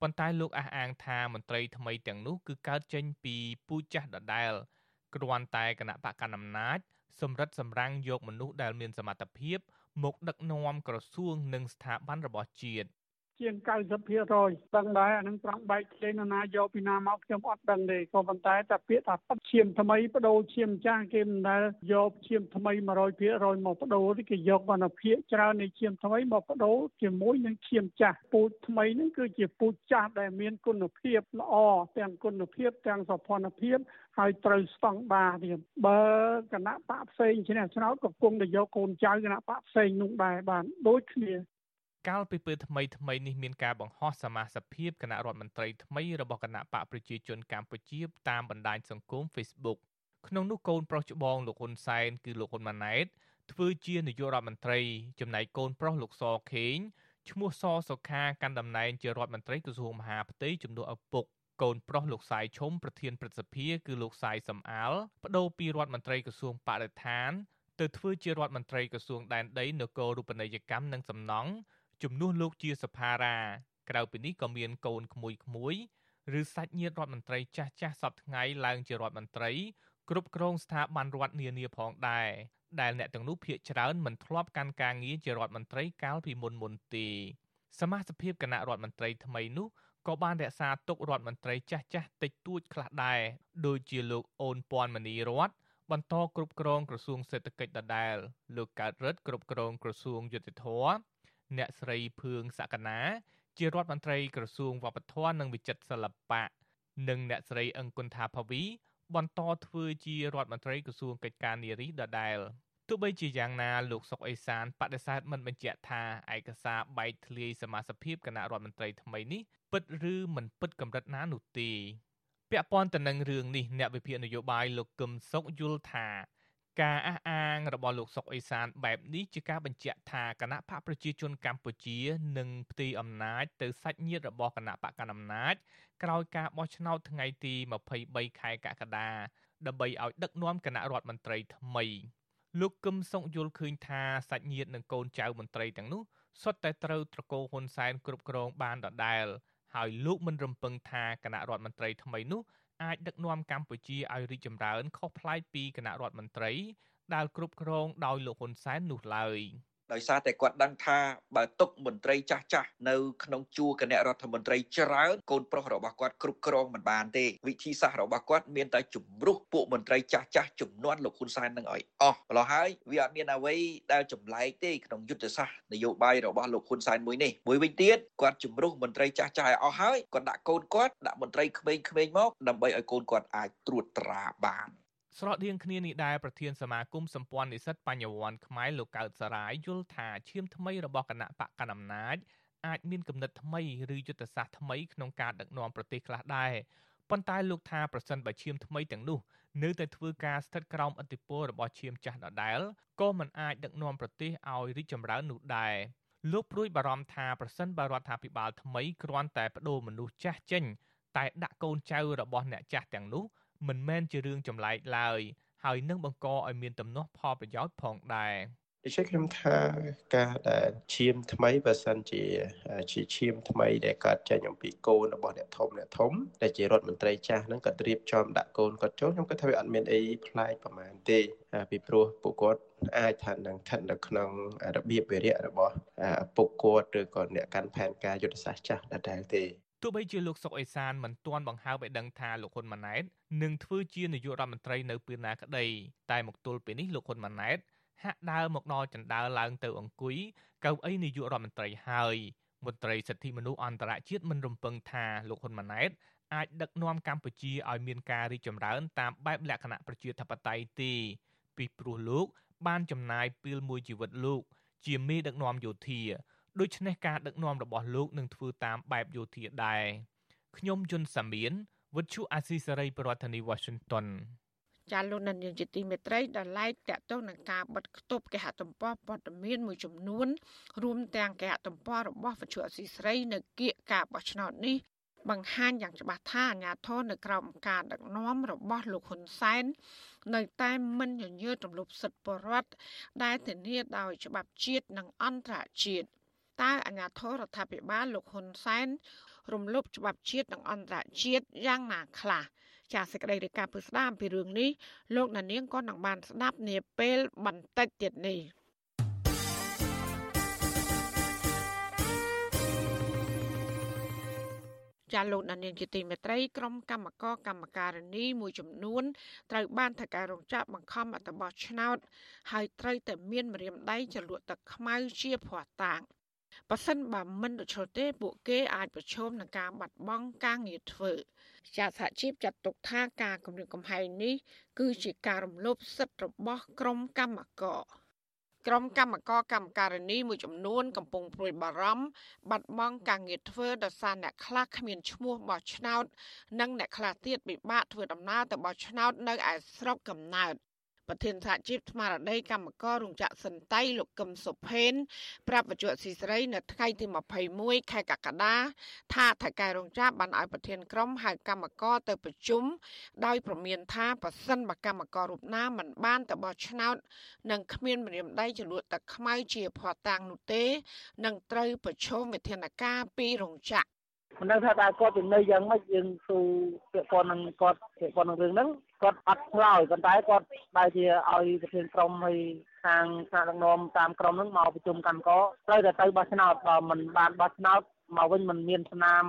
ប៉ុន្តែលោកអះអាងថាមន្ត្រីថ្មីទាំងនោះគឺកើតចេញពីពូជចាស់ដដែលគ្រាន់តែគណៈបកកណ្ដាលអំណាច សម្រិតសម្រាំងយកមនុស្សដែលមានសមត្ថភាពមកដឹកនាំក្រសួងនិងស្ថាប័នរបស់ជាតិ ជាង90%ដឹងដែរអានឹងត្រង់បែកផ្សេងនរណាយកពីណាមកខ្ញុំអត់ដឹងទេក៏ប៉ុន្តែតែពាក្យថាបឈាមថ្មីបដូរឈាមចាស់គេមិនដែលយកឈាមថ្មី100%មកបដូរទេគេយកបានភាគច្រើននៃឈាមថ្មីមកបដូរជាមួយនឹងឈាមចាស់ពូជថ្មីហ្នឹងគឺជាពូជចាស់ដែលមានគុណភាពល្អទាំងគុណភាពទាំងសោភ័ណភាពហើយត្រូវស្តង់ដារទៀតបើគណៈបកផ្សេងឈ្នះឆ្នោតក៏គង់តែយកកូនចៅគណៈបកផ្សេងនោះដែរបានដូចគ្នា កាលពីពេលថ្មីថ្មីនេះមានការបង្ហោះសមាជិកភាពគណៈរដ្ឋមន្ត្រីថ្មីរបស់គណៈបកប្រជាជនកម្ពុជាតាមបណ្ដាញសង្គម Facebook ក្នុងនោះកូនប្រុសច្បងលោកហ៊ុនសែនគឺលោកហ៊ុនម៉ាណែតធ្វើជានាយករដ្ឋមន្ត្រី ចំណែកកូនប្រុសលោកសខេងឈ្មោះសសុខាកាន់តំណែងជារដ្ឋមន្ត្រីក្រសួងមហាផ្ទៃជំនួសឪពុកកូនប្រុសលោកសាយឈុំប្រធានព្រឹទ្ធសភាគឺលោកសាយសំអាលបដូរពីរដ្ឋមន្ត្រីក្រសួងបរិស្ថាន ទៅធ្វើជារដ្ឋមន្ត្រីក្រសួងដែនដីនគររូបនីយកម្មនិងសំណង់ ជំនួសលោកជាសភារាក្រៅពីនេះក៏មានកូនក្មួយក្មួយឬសាច់ញាតិរដ្ឋមន្ត្រីចាស់ចាស់សពថ្ងៃឡើងជារដ្ឋមន្ត្រីគ្រប់គ្រងស្ថាប័នរដ្ឋនានាផងដែរដែលអ្នកទាំងនោះភាកច្រើនមិនធ្លាប់កាន់ការងារជារដ្ឋមន្ត្រីកាលពីមុនមុនទេសមាជិកគណៈរដ្ឋមន្ត្រីថ្មីនោះក៏បានរក្សាទុករដ្ឋមន្ត្រីចាស់ចាស់តិចតួចខ្លះដែរដូចជាលោកអូនពាន់មនីរតបន្តគ្រប់គ្រងក្រសួងសេដ្ឋកិច្ចដដែលលោកកើតរិទ្ធគ្រប់គ្រងក្រសួងយុតិធម៌ អ្នកស្រីភឿងសក្កណាជារដ្ឋមន្ត្រីក្រសួងវប្បធម៌និងវិចិត្រសិល្បៈនិងអ្នកស្រីអង្គុនថាភាវី បន្តធ្វើជារដ្ឋមន្ត្រីក្រសួងកិច្ចការនារីដដែលទោះបីជាយ៉ាងណាលោកសុកអេសានបដិសេធមិនបញ្ជាក់ថាឯកសារបែកធ្លាយសមាជិកគណៈរដ្ឋមន្ត្រីថ្មីនេះពិតឬមិនពិតកម្រិតណានោះទេពាក់ព័ន្ធទៅនឹងរឿងនេះអ្នកវិភាគនយោបាយលោកកឹមសុខយល់ថា ការអះអាងរបស់លោកសុកអេសានបែបនេះជាការបញ្ជាក់ថាគណៈបកប្រជាជនកម្ពុជានឹងផ្ទេរអំណាចទៅសាច់ញាតិរបស់គណៈបកកណ្ដាលអំណាចក្រោយការបោះឆ្នោតថ្ងៃទី23ខែកក្កដាដើម្បីឲ្យដឹកនាំគណៈរដ្ឋមន្ត្រីថ្មីលោកកឹមសុខយល់ឃើញថាសាច់ញាតិនិងកូនចៅមន្ត្រីទាំងនោះសុទ្ធតែត្រូវត្រកូលហ៊ុនសែនគ្រប់គ្រងបានដដែលហើយលោកមិនរំពឹងថាគណៈរដ្ឋមន្ត្រីថ្មីនោះ អាចដឹកនាំកម្ពុជាឲ្យរីកចម្រើនខុសប្លែកពីគណៈរដ្ឋមន្ត្រីដែលគ្រប់គ្រងដោយលោកហ៊ុនសែននោះឡើយ។ ដោយសារតែគាត់ដឹងថាបើទុកមន្ត្រីចាស់ចាស់នៅក្នុងជួរគណៈរដ្ឋមន្ត្រីច្រើនកូនប្រុសរបស់គាត់គ្រប់គ្រងមិនបានទេវិធីសាស្ត្ររបស់គាត់មានតែជំរុះពួកមន្ត្រីចាស់ចាស់ចំនួនលោកហ៊ុនសែននឹងឲ្យអស់ម្ល៉េះហើយវាអត់មានអ្វីដែលចម្លែកទេក្នុងយុទ្ធសាស្ត្រនយោបាយរបស់លោកហ៊ុនសែនមួយនេះមួយវិញទៀតគាត់ជំរុះមន្ត្រីចាស់ចាស់ឲ្យអស់ហើយគាត់ដាក់កូនគាត់ដាក់មន្ត្រីក្មេងៗមកដើម្បីឲ្យកូនគាត់អាចត្រួតត្រាបាន ស្រដៀងគ្នានេះដែរប្រធានសមាគមសម្ព័ន្ធនិស្សិតបញ្ញវន្តខ្មែរលោកកើតសរាយយល់ថាឈាមថ្មីរបស់គណៈបកកណ្ដាលអំណាចអាចមានគំនិតថ្មីឬយុទ្ធសាស្ត្រថ្មីក្នុងការដឹកនាំប្រទេសខ្លះដែរប៉ុន្តែលោកថាប្រសិនបើឈាមថ្មីទាំងនោះនៅតែធ្វើការស្ថិតក្រោមឥទ្ធិពលរបស់ឈាមចាស់ដដែលក៏មិនអាចដឹកនាំប្រទេសឲ្យរីកចម្រើននោះដែរលោកព្រួយបារម្ភថាប្រសិនបើរដ្ឋាភិបាលថ្មីគ្រាន់តែបដូរមនុស្សចាស់ចេញតែដាក់កូនចៅរបស់អ្នកចាស់ទាំងនោះ មិនមែនជារឿងចម្លែកឡើយហើយនឹងបង្កឲ្យមានទំនាស់ផលប្រយោជន៍ផងដែរដូច្នេះខ្ញុំថាការដែលឈាមថ្មីបើសិនជាជាឈាមថ្មីដែលកើតចេញអំពីកូនរបស់អ្នកធំអ្នកធំដែលជារដ្ឋមន្ត្រីចាស់ហ្នឹងគាត់រៀបចំដាក់កូនគាត់ចូលខ្ញុំគិតថាវាអត់មានអីប្លែកប្រហែលទេពីព្រោះពួកគាត់អាចថានឹងស្ថិតនៅក្នុងរបៀបវិរៈរបស់ពុកគាត់ឬក៏អ្នកកាន់ផែនការយុទ្ធសាស្ត្រចាស់ដដែលទេ ទោះបីជាលោកសុកអេសានមិនទាន់បង្ហើបឲ្យដឹងថាលោកហ៊ុនម៉ាណែតនឹងធ្វើជានាយករដ្ឋមន្ត្រីនៅពេលណាក្តីតែមកទល់ពេលនេះលោកហ៊ុនម៉ាណែតហាក់ដើរមកដល់ចន្ទើឡើងទៅអង្គុយកៅអីនាយករដ្ឋមន្ត្រីហើយមន្ត្រីសិទ្ធិមនុស្សអន្តរជាតិមិនរំពឹងថាលោកហ៊ុនម៉ាណែតអាចដឹកនាំកម្ពុជាឲ្យមានការរីកចម្រើនតាមបែបលក្ខណៈប្រជាធិបតេយ្យទេពីព្រោះលោកបានចំណាយពេលមួយជីវិតលោក ជាមេដឹកនាំយោធា ដូច្នេះការដឹកនាំរបស់លោកនឹងធ្វើតាមបែបយោធាដែរខ្ញុំយុនសាមៀនវិទ្យុអាស៊ីសេរីប្រធានាធិបតី Washington ចាលោកនាយកជាទីមេត្រីដែលឡែកតាក់ទងនឹងការបិទគប់គេហទំព័រព័ត៌មានមួយចំនួន រួមទាំងគេហទំព័ររបស់វិទ្យុអស៊ីសេរី នៅគៀកការបោះឆ្នោតនេះបង្ហាញយ៉ាងច្បាស់ថាអាញាធរនៅក្រោមការដឹកនាំរបស់លោកហ៊ុនសែននៅតែមិនញញើរទម្លាប់សិទ្ធិបរដ្ឋដែលធានាដោយច្បាប់ជាតិនិងអន្តរជាតិ តើអាញាធររដ្ឋាភិបាលលោកហ៊ុនសែនរំលោភច្បាប់ជាតិនិងអន្តរជាតិយ៉ាងណាខ្លះចាសសេចក្តីរាយការណ៍ពីស្ដាមអំពីរឿងនេះលោកណានៀងក៏នឹងបានស្ដាប់នាពេលបន្តិចទៀតនេះចាលោកដានៀងជាទីមេត្រីក្រុមកម្មករកម្មការនីមួយចំនួនត្រូវបានថការរងចាប់បង្ខំអត្តបោះឆ្នោត ហើយត្រូវតែមានម្រាមដៃចលក់ទឹកខ្មៅជាភ័ស្តុតាង បើសិនបើមិនដូច្នោះទេ ពួកគេអាចប្រឈមនឹងការបាត់បង់ការងារធ្វើជាសហជីពចាត់ទុកថាការគម្រាមកំហែងនេះ គឺជាការរំលោភសិទ្ធិរបស់ក្រុមកម្មករក្រុមកម្មករកម្មការនីមួយចំនួនកំពុងព្រួយបារម្ភបាត់បង់ការងារធ្វើដោយសារអ្នកខ្លះគ្មានឈ្មោះបោះឆ្នោត និងអ្នកខ្លះទៀតពិបាកធ្វើដំណើរទៅបោះឆ្នោតនៅឯស្រុកកំណើត ប្រធានសហជីពស្មារតីកម្មកររោងចក្រសិនតៃលោកកឹមសុផេនប្រាប់បច្ចុប្បន្នស៊ីស្រីនៅថ្ងៃទី21ខែកក្កដាថាថៃកែរោងចក្របានឲ្យប្រធានក្រុមហៅកម្មករទៅប្រជុំដោយប្រមានថាប៉ះសិនបកម្មកររូបណាមិនបានទៅបោះឆ្នោតនិងគ្មានម្រាមដៃចលួតទឹកខ្មៅជាភ័ស្តុតាងនោះទេនឹងត្រូវប្រឈមវិធានការពីរោងចក្រមិនដឹងថាតើគាត់ជំនឿយ៉ាងម៉េចយើងស៊ូពាក់ព័ន្ធនឹងគាត់ពាក់ព័ន្ធនឹងរឿងហ្នឹង គាត់អត់ឆ្លើយប៉ុន្តែគាត់បែរជាឲ្យប្រធានក្រុមហើយខាងថ្នាក់ដឹកនាំតាមក្រុមហ្នឹងមកប្រជុំកម្មករត្រូវតែទៅបោះឆ្នោតបើមិនបានបោះឆ្នោតមកវិញមិនមានស្នាម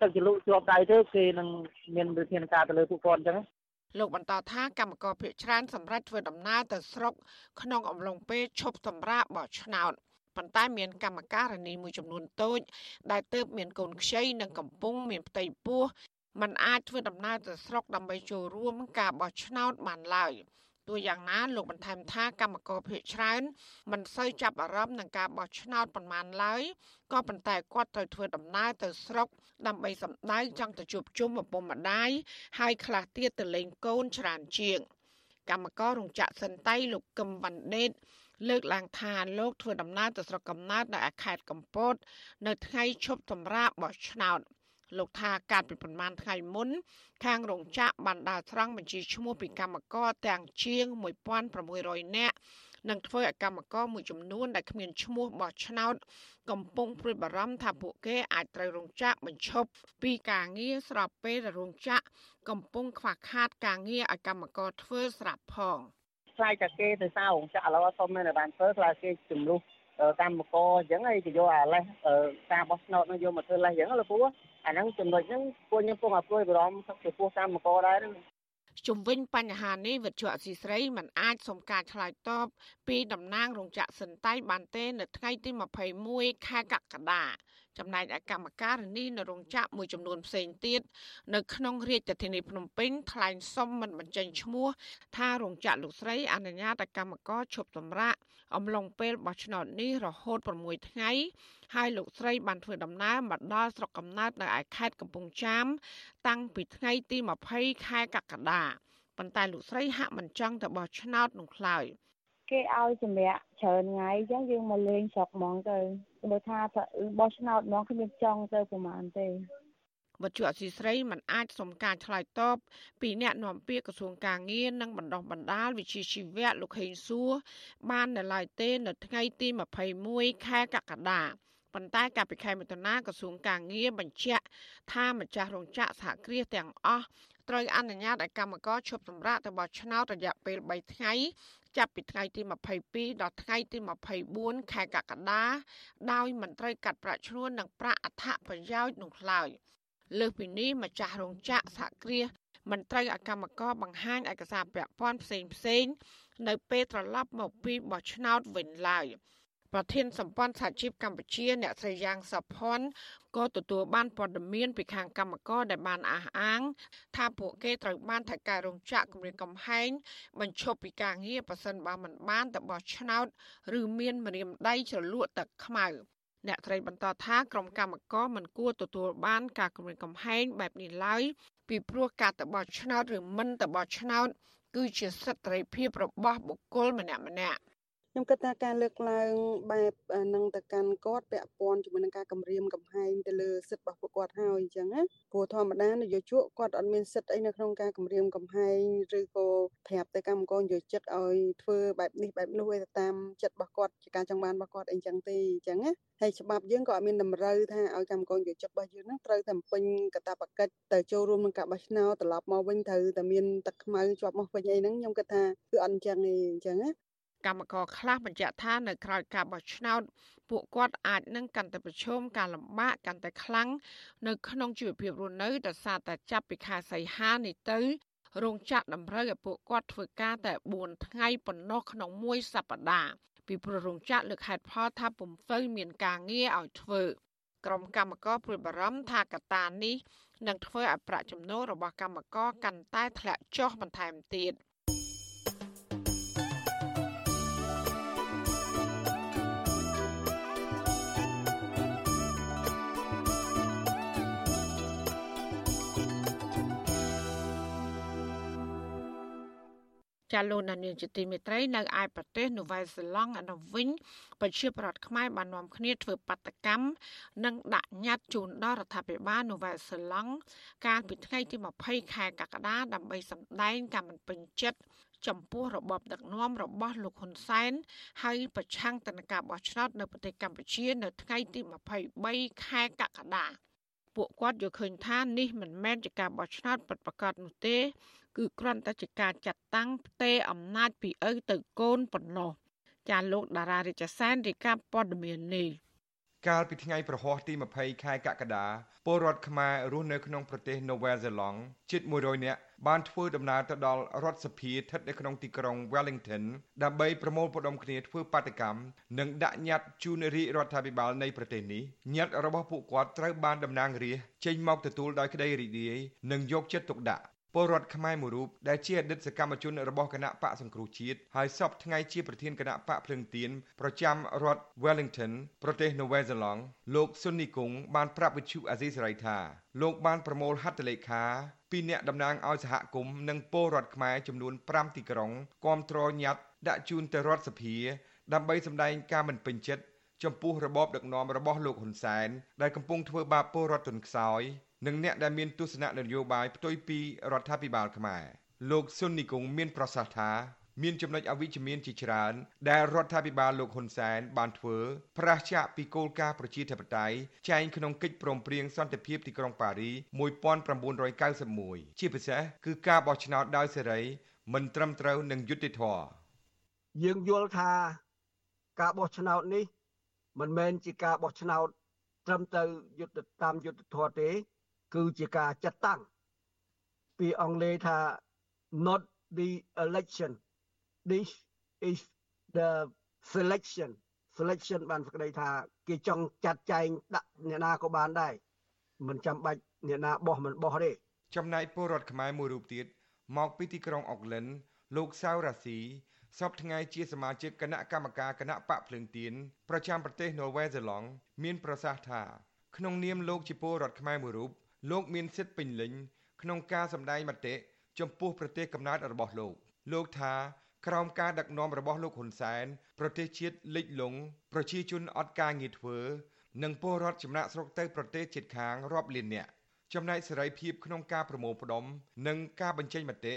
ទឹកជ្រលក់ជាប់ដៃទេគេនឹងមានវិធានការទៅលើពួកគាត់អញ្ចឹងលោកបន្តថាកម្មករភាគច្រើនសម្រាប់ធ្វើដំណើរទៅស្រុកក្នុងអំឡុងពេលឈប់សម្រាកបោះឆ្នោតប៉ុន្តែមានកម្មការនីមួយចំនួនតូច ដែលទើបមានកូនខ្ចីនិងកំពុងមានផ្ទៃពោះ มันអាចធ្វើដំណើរទៅស្រុកដើម្បីចូលរួមការបោះឆ្នោតបានឡើយទោះយ៉ាងណាលោកបន្ថែមថាកម្មករភេកច្រើនមិនសូវចាប់អារម្មណ៍នឹងការបោះឆ្នោតប៉ុន្មានឡើយក៏ប៉ុន្តែគាត់ត្រូវធ្វើដំណើរទៅស្រុកដើម្បីសម្ដៅចង់ទៅជួបជុំឪពុកម្ដាយហើយខ្លះទៀតទៅលេងកូនច្រើនជាង កម្មកររោងចក្រសិនតៃលោកកឹមវណ្ណេតលើកឡើងថាលោកធ្វើដំណើរទៅស្រុកកំណើតនៅខេត្តកំពត នៅថ្ងៃឈប់សម្រាកបោះឆ្នោត លោកថាកាលពីប្រមាណថ្ងៃមុន ខាងរោងចក្របានដើរត្រង់បញ្ជីឈ្មោះពីកម្មករទាំងជាង1600នាក់នឹងធ្វើឲ្យកម្មករមួយចំនួនដែលគ្មានឈ្មោះបោះឆ្នោត កំពុងព្រួយបារម្ភថាពួកគេអាចត្រូវរោងចក្របញ្ឈប់ពីការងារស្របពេលដែលរោងចក្រកំពុងខ្វះខាតការងារឲ្យកម្មករធ្វើស្រាប់ផង។ខ្លាចតែគេទៅសាររោងចក្រឥឡូវអត់សុំមានបានធ្វើខ្លាចគេជំរុះកម្មករអញ្ចឹងហើយគេយកអាលេសការបោះឆ្នោតនោះយកមកធ្វើលេសអញ្ចឹងលោកពូ អាហ្នឹងចំណុចហ្នឹងពួកខ្ញុំពងឲ្យព្រួយបារម្ភចំពោះកម្មករដែរហ្នឹងជំវិញបញ្ហានេះវិទ្យុអសីស្រីមិនអាចសុំការឆ្លើយតបពីតំណាងរោងចក្រសិនតៃបានទេនៅថ្ងៃទី21ខែកក្កដាចំណែកឯកម្មការនីនៅរោងចក្រមួយចំនួនផ្សេងទៀតនៅក្នុងរាជធានីភ្នំពេញថ្លែងសុំមិនបញ្ចេញឈ្មោះថារោងចក្រលោកស្រីអនុញ្ញាតឲ្យកម្មករឈប់សម្រាកអំឡុងពេលបោះឆ្នោតនេះរហូត6ថ្ងៃ ហើយលោកស្រីបានធ្វើដំណើរមកដល់ស្រុកកំណើតនៅឯខេត្តកំពង់ចាម តាំងពីថ្ងៃទី20ខែកក្កដាប៉ុន្តែលោកស្រីហាក់មិនចង់ទៅបោះឆ្នោតនោះឡើយគេឲ្យសម្រាប់ច្រើនថ្ងៃអញ្ចឹងយើងមកលេងស្រុកហ្មងទៅបើថាបោះឆ្នោតហ្មងគ្មានចង់ទៅប្រហែលទេវត្ថុអសីស្រីមិនអាចសុំការឆ្លើយតបពីអ្នកនាំពាក្យក្រសួងការងារនិងបណ្ដុះបណ្ដាលវិជ្ជាជីវៈលោកហេងសួរបាននៅឡើយទេនៅថ្ងៃទី21ខែកក្កដា ប៉ុន្តែកាលពីខែមិថុនាក្រសួងការងារបញ្ជាក់ថាម្ចាស់រោងចក្រសហគ្រាសទាំងអស់ត្រូវអនុញ្ញាតឲ្យកម្មករឈប់សម្រាកទៅបោះឆ្នោតរយៈពេល3ថ្ងៃចាប់ពីថ្ងៃទី22ដល់ថ្ងៃទី24ខែកក្កដាដោយមិនត្រូវកាត់ប្រាក់ឈ្នួលនិងប្រាក់អត្ថប្រយោជន៍នោះឡើយលើសពីនេះម្ចាស់រោងចក្រសហគ្រាសមិនត្រូវឲ្យកម្មករបង្ហាញឯកសារពាក់ព័ន្ធផ្សេងផ្សេងនៅពេលត្រឡប់មកពីបោះឆ្នោតវិញឡើយ។ ប្រធានសម្ព័ន្ធសហជីពកម្ពុជាអ្នកស្រីយ៉ាងសុផុនក៏ទទួលបានព័ត៌មានពីខាងកម្មករដែលបានអះអាង ថាពួកគេត្រូវបានថៅកែរោងចក្រគម្រាមកំហែងបញ្ឈប់ពីការងារប៉ះសិនបើមិនបានទៅបោះឆ្នោតឬមានម្រាមដៃជ្រលក់ទឹកខ្មៅអ្នកត្រីបន្តថាក្រុមកម្មករមិនគួរទទួលបានការគម្រាមកំហែងបែបនេះឡើយពីព្រោះការទៅបោះឆ្នោតឬមិនទៅបោះឆ្នោត គឺជាសិទ្ធិសេរីភាពរបស់បុគ្គលម្នាក់ម្នាក់ ខ្ញុំគិតថាការលើកឡើងបែបនឹងទៅកាន់គាត់ពាក់ព័ន្ធជាមួយនឹងការគម្រាមកំហែងទៅលើសិទ្ធិរបស់ពួកគាត់ហើយអញ្ចឹងណាព្រោះធម្មតានយោជកគាត់អត់មានសិទ្ធិអីនៅក្នុងការគម្រាមកំហែងឬក៏ប្រាប់ទៅកម្មករនយោជិតឲ្យធ្វើបែបនេះបែបនោះឲ្យទៅតាមចិត្តរបស់គាត់ជាការចង់បានរបស់គាត់អីចឹងទេអញ្ចឹងណាហើយច្បាប់យើងក៏អត់មានតម្រូវថាឲ្យកម្មករនយោជិតរបស់យើងហ្នឹងត្រូវតែបំពេញកាតព្វកិច្ចទៅចូលរួមក្នុងការបោះឆ្នោតត្រឡប់មកវិញត្រូវតែមានទឹកខ្មៅជាប់មកវិញអីហ្នឹងខ្ញុំគិតថាគឺអត់អញ្ចឹងទេអញ្ចឹងណា កម្មករខ្លះបញ្ជាក់ថានៅក្រៅការបោះឆ្នោតពួកគាត់អាចនឹងកាន់តែប្រឈមការលំបាកកាន់តែខ្លាំងនៅក្នុងជីវភាពរស់នៅដោយសារតែចាប់ពីខែសីហានេះទៅរោងចក្រតម្រូវឲ្យពួកគាត់ធ្វើការតែ4ថ្ងៃប៉ុណ្ណោះក្នុងមួយសប្តាហ៍ពីព្រោះរោងចក្រលើកហេតុផលថាពុំទៅមានការងារឲ្យធ្វើក្រុមកម្មករព្រួយបារម្ភថាកត្តានេះនឹងធ្វើឲ្យប្រាក់ចំណូលរបស់កម្មករកាន់តែធ្លាក់ចុះបន្ថែមទៀត។ ចាលោកនានីជាទីមេត្រីនៅឯប្រទេសនូវែលសេឡង់អនុវិញប្រជាប្រដ្ឋខ្មែរបាននាំគ្នាធ្វើបាតកម្មនិងដាក់ញត្តិជូនដល់រដ្ឋាភិបាលនូវែលសេឡង់កាលពីថ្ងៃទី20ខែកក្កដាដើម្បីសម្ដែងការមិនពេញចិត្តចំពោះរបបដឹកនាំរបស់លោកហ៊ុនសែនហើយប្រឆាំងទៅនឹងការបោះឆ្នោតនៅប្រទេសកម្ពុជា នៅថ្ងៃទី23ខែកក្កដាពួកគាត់យល់ឃើញថានេះមិនមែនជាការបោះឆ្នោតពិតប្រាកដនោះទេ គឺគ្រាន់តែជាការចាត់តាំងផ្ទេរអំណាចពីឪទៅកូនប៉ុណ្ណោះចាលោកតារារាជសែនរាយការណ៍ព័ត៌មាននេះកាលពីថ្ងៃប្រហោះទី20ខែកក្កដាពលរដ្ឋខ្មែររស់នៅក្នុងប្រទេសនូវែលសេឡង់ជិត100នាក់បានធ្វើដំណើរទៅដល់រដ្ឋសភាស្ថិតនៅក្នុងទីក្រុង Wellington ដើម្បីប្រមូលផ្ដុំគ្នាធ្វើបាតកម្មនិងដាក់ញត្តិជូនរាជរដ្ឋាភិបាលនៃប្រទេសនេះញត្តិរបស់ពួកគាត់ត្រូវបានតំណាងរាស្ត្រចេញមកទទួលដោយក្តីរីករាយនិងយកចិត្តទុកដាក់ ពលរដ្ឋខ្មែរមួយរូបដែលជាអតីតសកម្មជនរបស់គណៈបកសង្គ្រោះជាតិហើយសពថ្ងៃជាប្រធានគណៈបកភ្លឹងទៀនប្រចាំរដ្ឋ Wellington ប្រទេសនូវែលសេឡង់លោកស៊ុននីគង់បានប្រាប់វិទ្យុអាស៊ីសេរីថាលោកបានប្រមូលហត្ថលេខាពីអ្នកតំណាងឲ្យសហគមន៍និងពលរដ្ឋខ្មែរចំនួន5ទីក្រុងគាំទ្រញត្តិដាក់ជូនទៅរដ្ឋសភា ដើម្បីសម្ដែងការមិនពេញចិត្តចំពោះរបបដឹកនាំរបស់លោកហ៊ុនសែនដែលកំពុងធ្វើបាបពលរដ្ឋទន់ខ្សោយ និងអ្នកដែលមានទស្សនៈនយោបាយផ្ទុយពីរដ្ឋាភិបាលខ្មែរលោកស៊ុននីកុងមានប្រសាសន៍ថាមានចំណុចអវិជ្ជមានជាច្រើន ដែលរដ្ឋាភិបាលលោកហ៊ុនសែនបានធ្វើប្រឆាចពីគោលការណ៍ប្រជាធិបតេយ្យចែងក្នុងកិច្ចព្រមព្រៀងសន្តិភាពទីក្រុងប៉ារី1991ជាពិសេសគឺការបោះឆ្នោតដោយសេរី មិនត្រឹមត្រូវនិងយុត្តិធម៌យើងយល់ថាការបោះឆ្នោតនេះ មិនមែនជាការបោះឆ្នោតត្រឹមត្រូវយុត្តិតាមយុត្តិធម៌ទេ គឺជាការចាត់តាំងពីអង់គ្លេសថា not the election this is the selection selection បានស្ដីថាគេចង់ចាត់ចែងដាក់អ្នកណាក៏បានដែរមិនចាំបាច់អ្នកណាបោះមិនបោះទេចំណែកពលរដ្ឋខ្មែរមួយរូបទៀតមកពីទីក្រុងអុកឡិនលោកសាវរ៉ាស៊ីសពថ្ងៃជាសមាជិកគណៈកម្មការគណៈបកភ្លើងទៀនប្រចាំប្រទេសនូវែលសេឡង់មានប្រសាសន៍ថាក្នុងនាមលោកជាពលរដ្ឋខ្មែរមួយរូប លោកមានសិទ្ធិពេញលេញក្នុងការសម្ដែងមតិចំពោះប្រទេសកំណើតរបស់លោក លោកថាក្រោមការដឹកនាំរបស់លោកហ៊ុនសែនប្រទេសជាតិលិចលង់ប្រជាជនអត់ការងារធ្វើ និងពលរដ្ឋចំណាក់ស្រុកទៅប្រទេសជិតខាងរាប់លាននាក់ចំណែកសេរីភាពក្នុងការប្រមូលផ្ដុំ និងការបញ្ចេញមតិ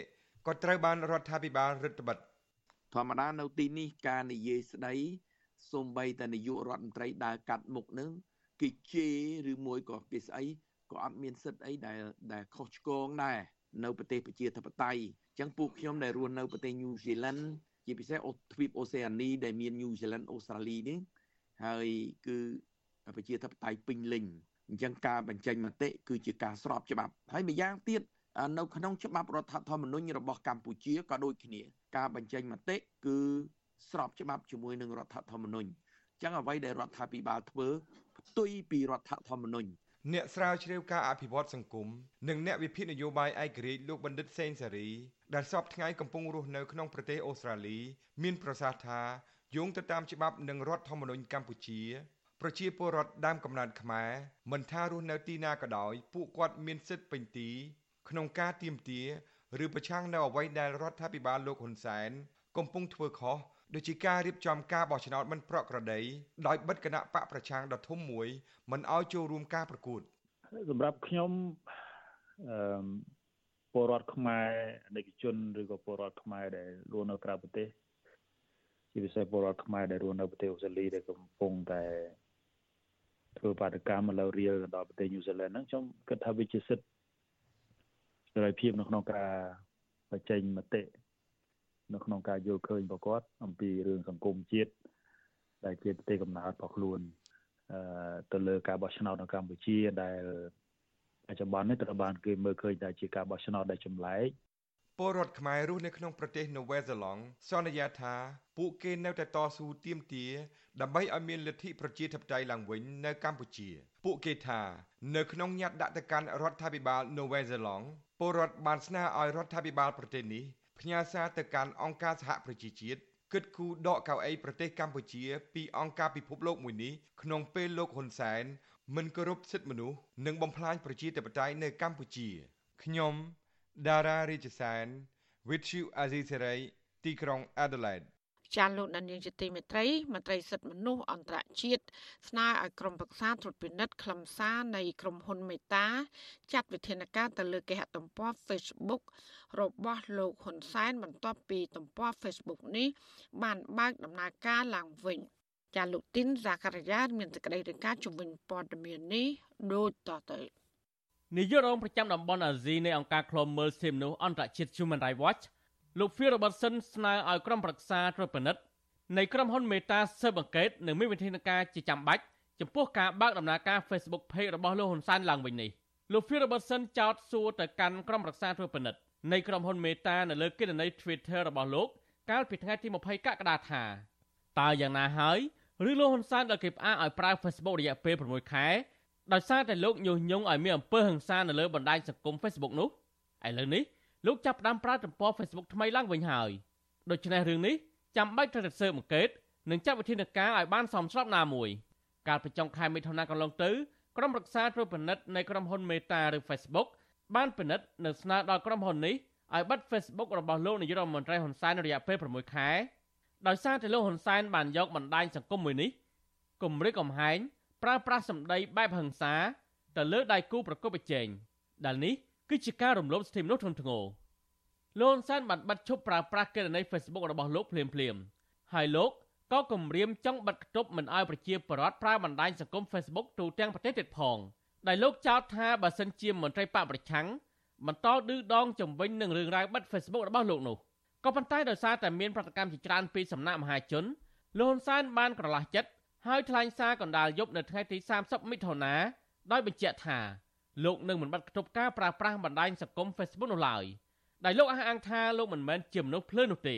ក៏ត្រូវបានរដ្ឋាភិបាលរឹតបន្តឹងធម្មតានៅទីនេះការនិយាយស្ដីសូម្បីតែនាយករដ្ឋមន្ត្រីដើរកាត់មុខនឹងគេជេរឬមួយក៏គេស្អី ក៏អត់មានសិទ្ធអីដែលដែលខុសឆ្គងដែរនៅប្រទេសប្រជាធិបតេយ្យអញ្ចឹងពួកខ្ញុំដែលរស់នៅប្រទេសញូហ្សេឡង់ជាពិសេសអូទ្វីបអូសេអានីដែលមានញូហ្សេឡង់អូស្ត្រាលីនេះហើយគឺប្រជាធិបតេយ្យពេញលេញអញ្ចឹងការបញ្ចេញមតិគឺជាការស្របច្បាប់ហើយម្យ៉ាងទៀតនៅក្នុងច្បាប់រដ្ឋធម្មនុញ្ញរបស់កម្ពុជាក៏ដូចគ្នា ការបញ្ចេញមតិគឺស្របច្បាប់ជាមួយនឹងរដ្ឋធម្មនុញ្ញអញ្ចឹងអ្វីដែលរដ្ឋាភិបាលធ្វើផ្ទុយពីរដ្ឋធម្មនុញ្ញ អ្នកស្រាវជ្រាវការអភិវឌ្ឍសង្គម និងអ្នកវិភាគនយោបាយឯករាជ្យលោកបណ្ឌិត សេងសេរី ដែលសពថ្ងៃកំពុងរស់នៅក្នុងប្រទេសអូស្ត្រាលី មានប្រសាសន៍ថាយោងទៅតាមច្បាប់និងរដ្ឋធម្មនុញ្ញកម្ពុជា ប្រជាពលរដ្ឋដើមកំណើតខ្មែរមិនថារស់នៅទីណាក៏ដោយ ពួកគាត់មានសិទ្ធិពេញទី ក្នុងការទៀមទាឬប្រឆាំងនៅអ្វីដែលរដ្ឋាភិបាលលោកហ៊ុនសែនកំពុងធ្វើខុស ដូចជាការរៀបចំការបោះឆ្នោតមិនប្រក្រតីដោយបិទគណៈបកប្រឆាំងដ៏ធំមួយមិនឲ្យចូលរួមការប្រកួតសម្រាប់ខ្ញុំអឺពលរដ្ឋខ្មែរអនិកជនឬក៏ពលរដ្ឋខ្មែរដែលរស់នៅក្រៅប្រទេសជាពិសេសពលរដ្ឋខ្មែរដែលរស់នៅប្រទេសអូស្ត្រាលីដែលកំពុងតែធ្វើបាតកម្មលើរៀលដល់ប្រទេសញូហ្សេឡង់ហ្នឹងខ្ញុំគិតថាវាជាសិទ្ធិសេរីភាពនៅក្នុងការបញ្ចេញមតិ នៅក្នុងការយល់ឃើញរបស់គាត់អំពីរឿងសង្គមជាតិដែលជាប្រទេសកំណើតរបស់ខ្លួនអឺទៅលើការបោះឆ្នោតនៅកម្ពុជាដែលបច្ចុប្បន្ននេះត្រូវបានគេមើលឃើញថាជាការបោះឆ្នោតដែលចម្លែកពលរដ្ឋខ្មែររស់នៅក្នុងប្រទេសនូវែលសេឡង់សន្យាថាពួកគេនៅតែតស៊ូទាមទារដើម្បីឲ្យមានលទ្ធិប្រជាធិបតេយ្យឡើងវិញនៅកម្ពុជា ពួកគេថានៅក្នុងញត្តិដាក់ទៅកាន់រដ្ឋាភិបាលនូវែលសេឡង់ពលរដ្ឋបានស្នើឲ្យរដ្ឋាភិបាលប្រទេសនេះ ផ្ញើសារទៅកាន់អង្គការសហប្រជាជាតិគិតគូរដកកៅអីប្រទេសកម្ពុជា ពីអង្គការពិភពលោកមួយនេះក្នុងពេលលោកហ៊ុនសែនមិនគោរពសិទ្ធិមនុស្សនិងបំផ្លាញប្រជាធិបតេយ្យនៅកម្ពុជាខ្ញុំដារ៉ារាជសែន With you Azizi Saray ទីក្រុង Adelaide ចាលោកដានៀងជាទីមេត្រីមន្ត្រីសិទ្ធិមនុស្សអន្តរជាតិស្នើឲ្យក្រុមប្រឹក្សាត្រួតពិនិត្យខ្លឹមសារនៃក្រុមហ៊ុនមេតា ចាត់វិធានការទៅលើគេហទំព័រ Facebook របស់លោកហ៊ុនសែនបន្ទាប់ពីទំព័រ Facebook នេះបានបើកដំណើរការឡើងវិញចាលោកទីនសាការីយ៉ាមានសេចក្តីរាយការណ៍ជំវិញព័ត៌មាននេះដូចតទៅនាយករងប្រចាំតំបន់អាស៊ីនៃអង្គការឃ្លាំមើលសិទ្ធិមនុស្សអន្តរជាតិ Human Rights Watch លោក Phil Robertson ស្នើឲ្យក្រុមប្រឹក្សាត្រួតពិនិត្យនៃក្រុមហ៊ុន Meta ស៊ើបអង្កេតនិងមានវិធានការជាចាំបាច់ចំពោះការបើកដំណើរការ Facebook Page របស់លោកហ៊ុនសែនឡើងវិញនេះលោក Phil Robertson ចោទសួរទៅកាន់ក្រុមប្រឹក្សាត្រួតពិនិត្យនៃក្រុមហ៊ុន Meta នៅលើគណនី Twitter របស់លោកកាលពីថ្ងៃទី20កក្កដាថាតើយ៉ាងណាហើយឬលោកហ៊ុនសែនដែលគេផ្អាកឲ្យប្រើ Facebook រយៈពេល6ខែដោយសារតែលោកញុះញង់ឲ្យមានអំពើហិង្សានៅលើបណ្ដាញសង្គម Facebook នោះឥឡូវនេះ លោកចាប់ផ្ដើមប្រើទំព័រ Facebook ថ្មីឡើងវិញហើយដូច្នេះរឿងនេះចាំបាច់ត្រូវតែស៊ើបអង្កេតនិងចាត់វិធានការឲ្យបានសមស្របណាមួយកាលពីចុងខែមិថុនាកន្លងទៅក្រុមប្រឹក្សាត្រួតពិនិត្យនៃក្រុមហ៊ុន Meta ឬ Facebook បានពិនិត្យនិងស្នើដល់ក្រុមហ៊ុននេះឲ្យបិទ Facebook របស់លោកនាយរដ្ឋមន្ត្រីហ៊ុនសែនរយៈពេល6ខែដោយសារតែលោកហ៊ុនសែនបានយកបណ្ដាញសង្គមមួយនេះគម្រិតកំហែងប្រើប្រាស់សម្ដីបែបហិង្សាទៅលើដៃគូប្រកបប្រជែងដែលនេះ គឺជាការរំលោភសិទ្ធិមនុស្សធ្ងន់ធ្ងរលោកហ៊ុនសែនបានបិទឈប់ប្រើប្រាស់គណនី Facebook របស់លោកភ្លាមភ្លាមហើយលោកក៏គម្រាមចង់បិទគប់មិនឲ្យប្រជាពលរដ្ឋប្រើបណ្ដាញសង្គម Facebook ទូទាំងប្រទេសទៀតផងដែលលោកចោទថាបើសិនជាមន្ត្រីបកប្រឆាំងបន្តឌឺដងជំវិញនឹងរឿងរ៉ាវបិទ Facebook របស់លោកនោះក៏ប៉ុន្តែដោយសារតែមានប្រតិកម្មជាច្រើនពីសំណាក់មហាជនលោកហ៊ុនសែនបានក្រឡាស់ចិត្តហើយថ្លែងសារកណ្ដាលយប់នៅថ្ងៃទី30មិថុនាដោយបញ្ជាក់ថា លោកនឹងមិនបាត់គប់ការប្រើប្រាស់បណ្ដាញសង្គម Facebook នោះឡើយដែលលោកអះអាងថាលោកមិនមែនជាមនុស្សភ្លើនោះទេ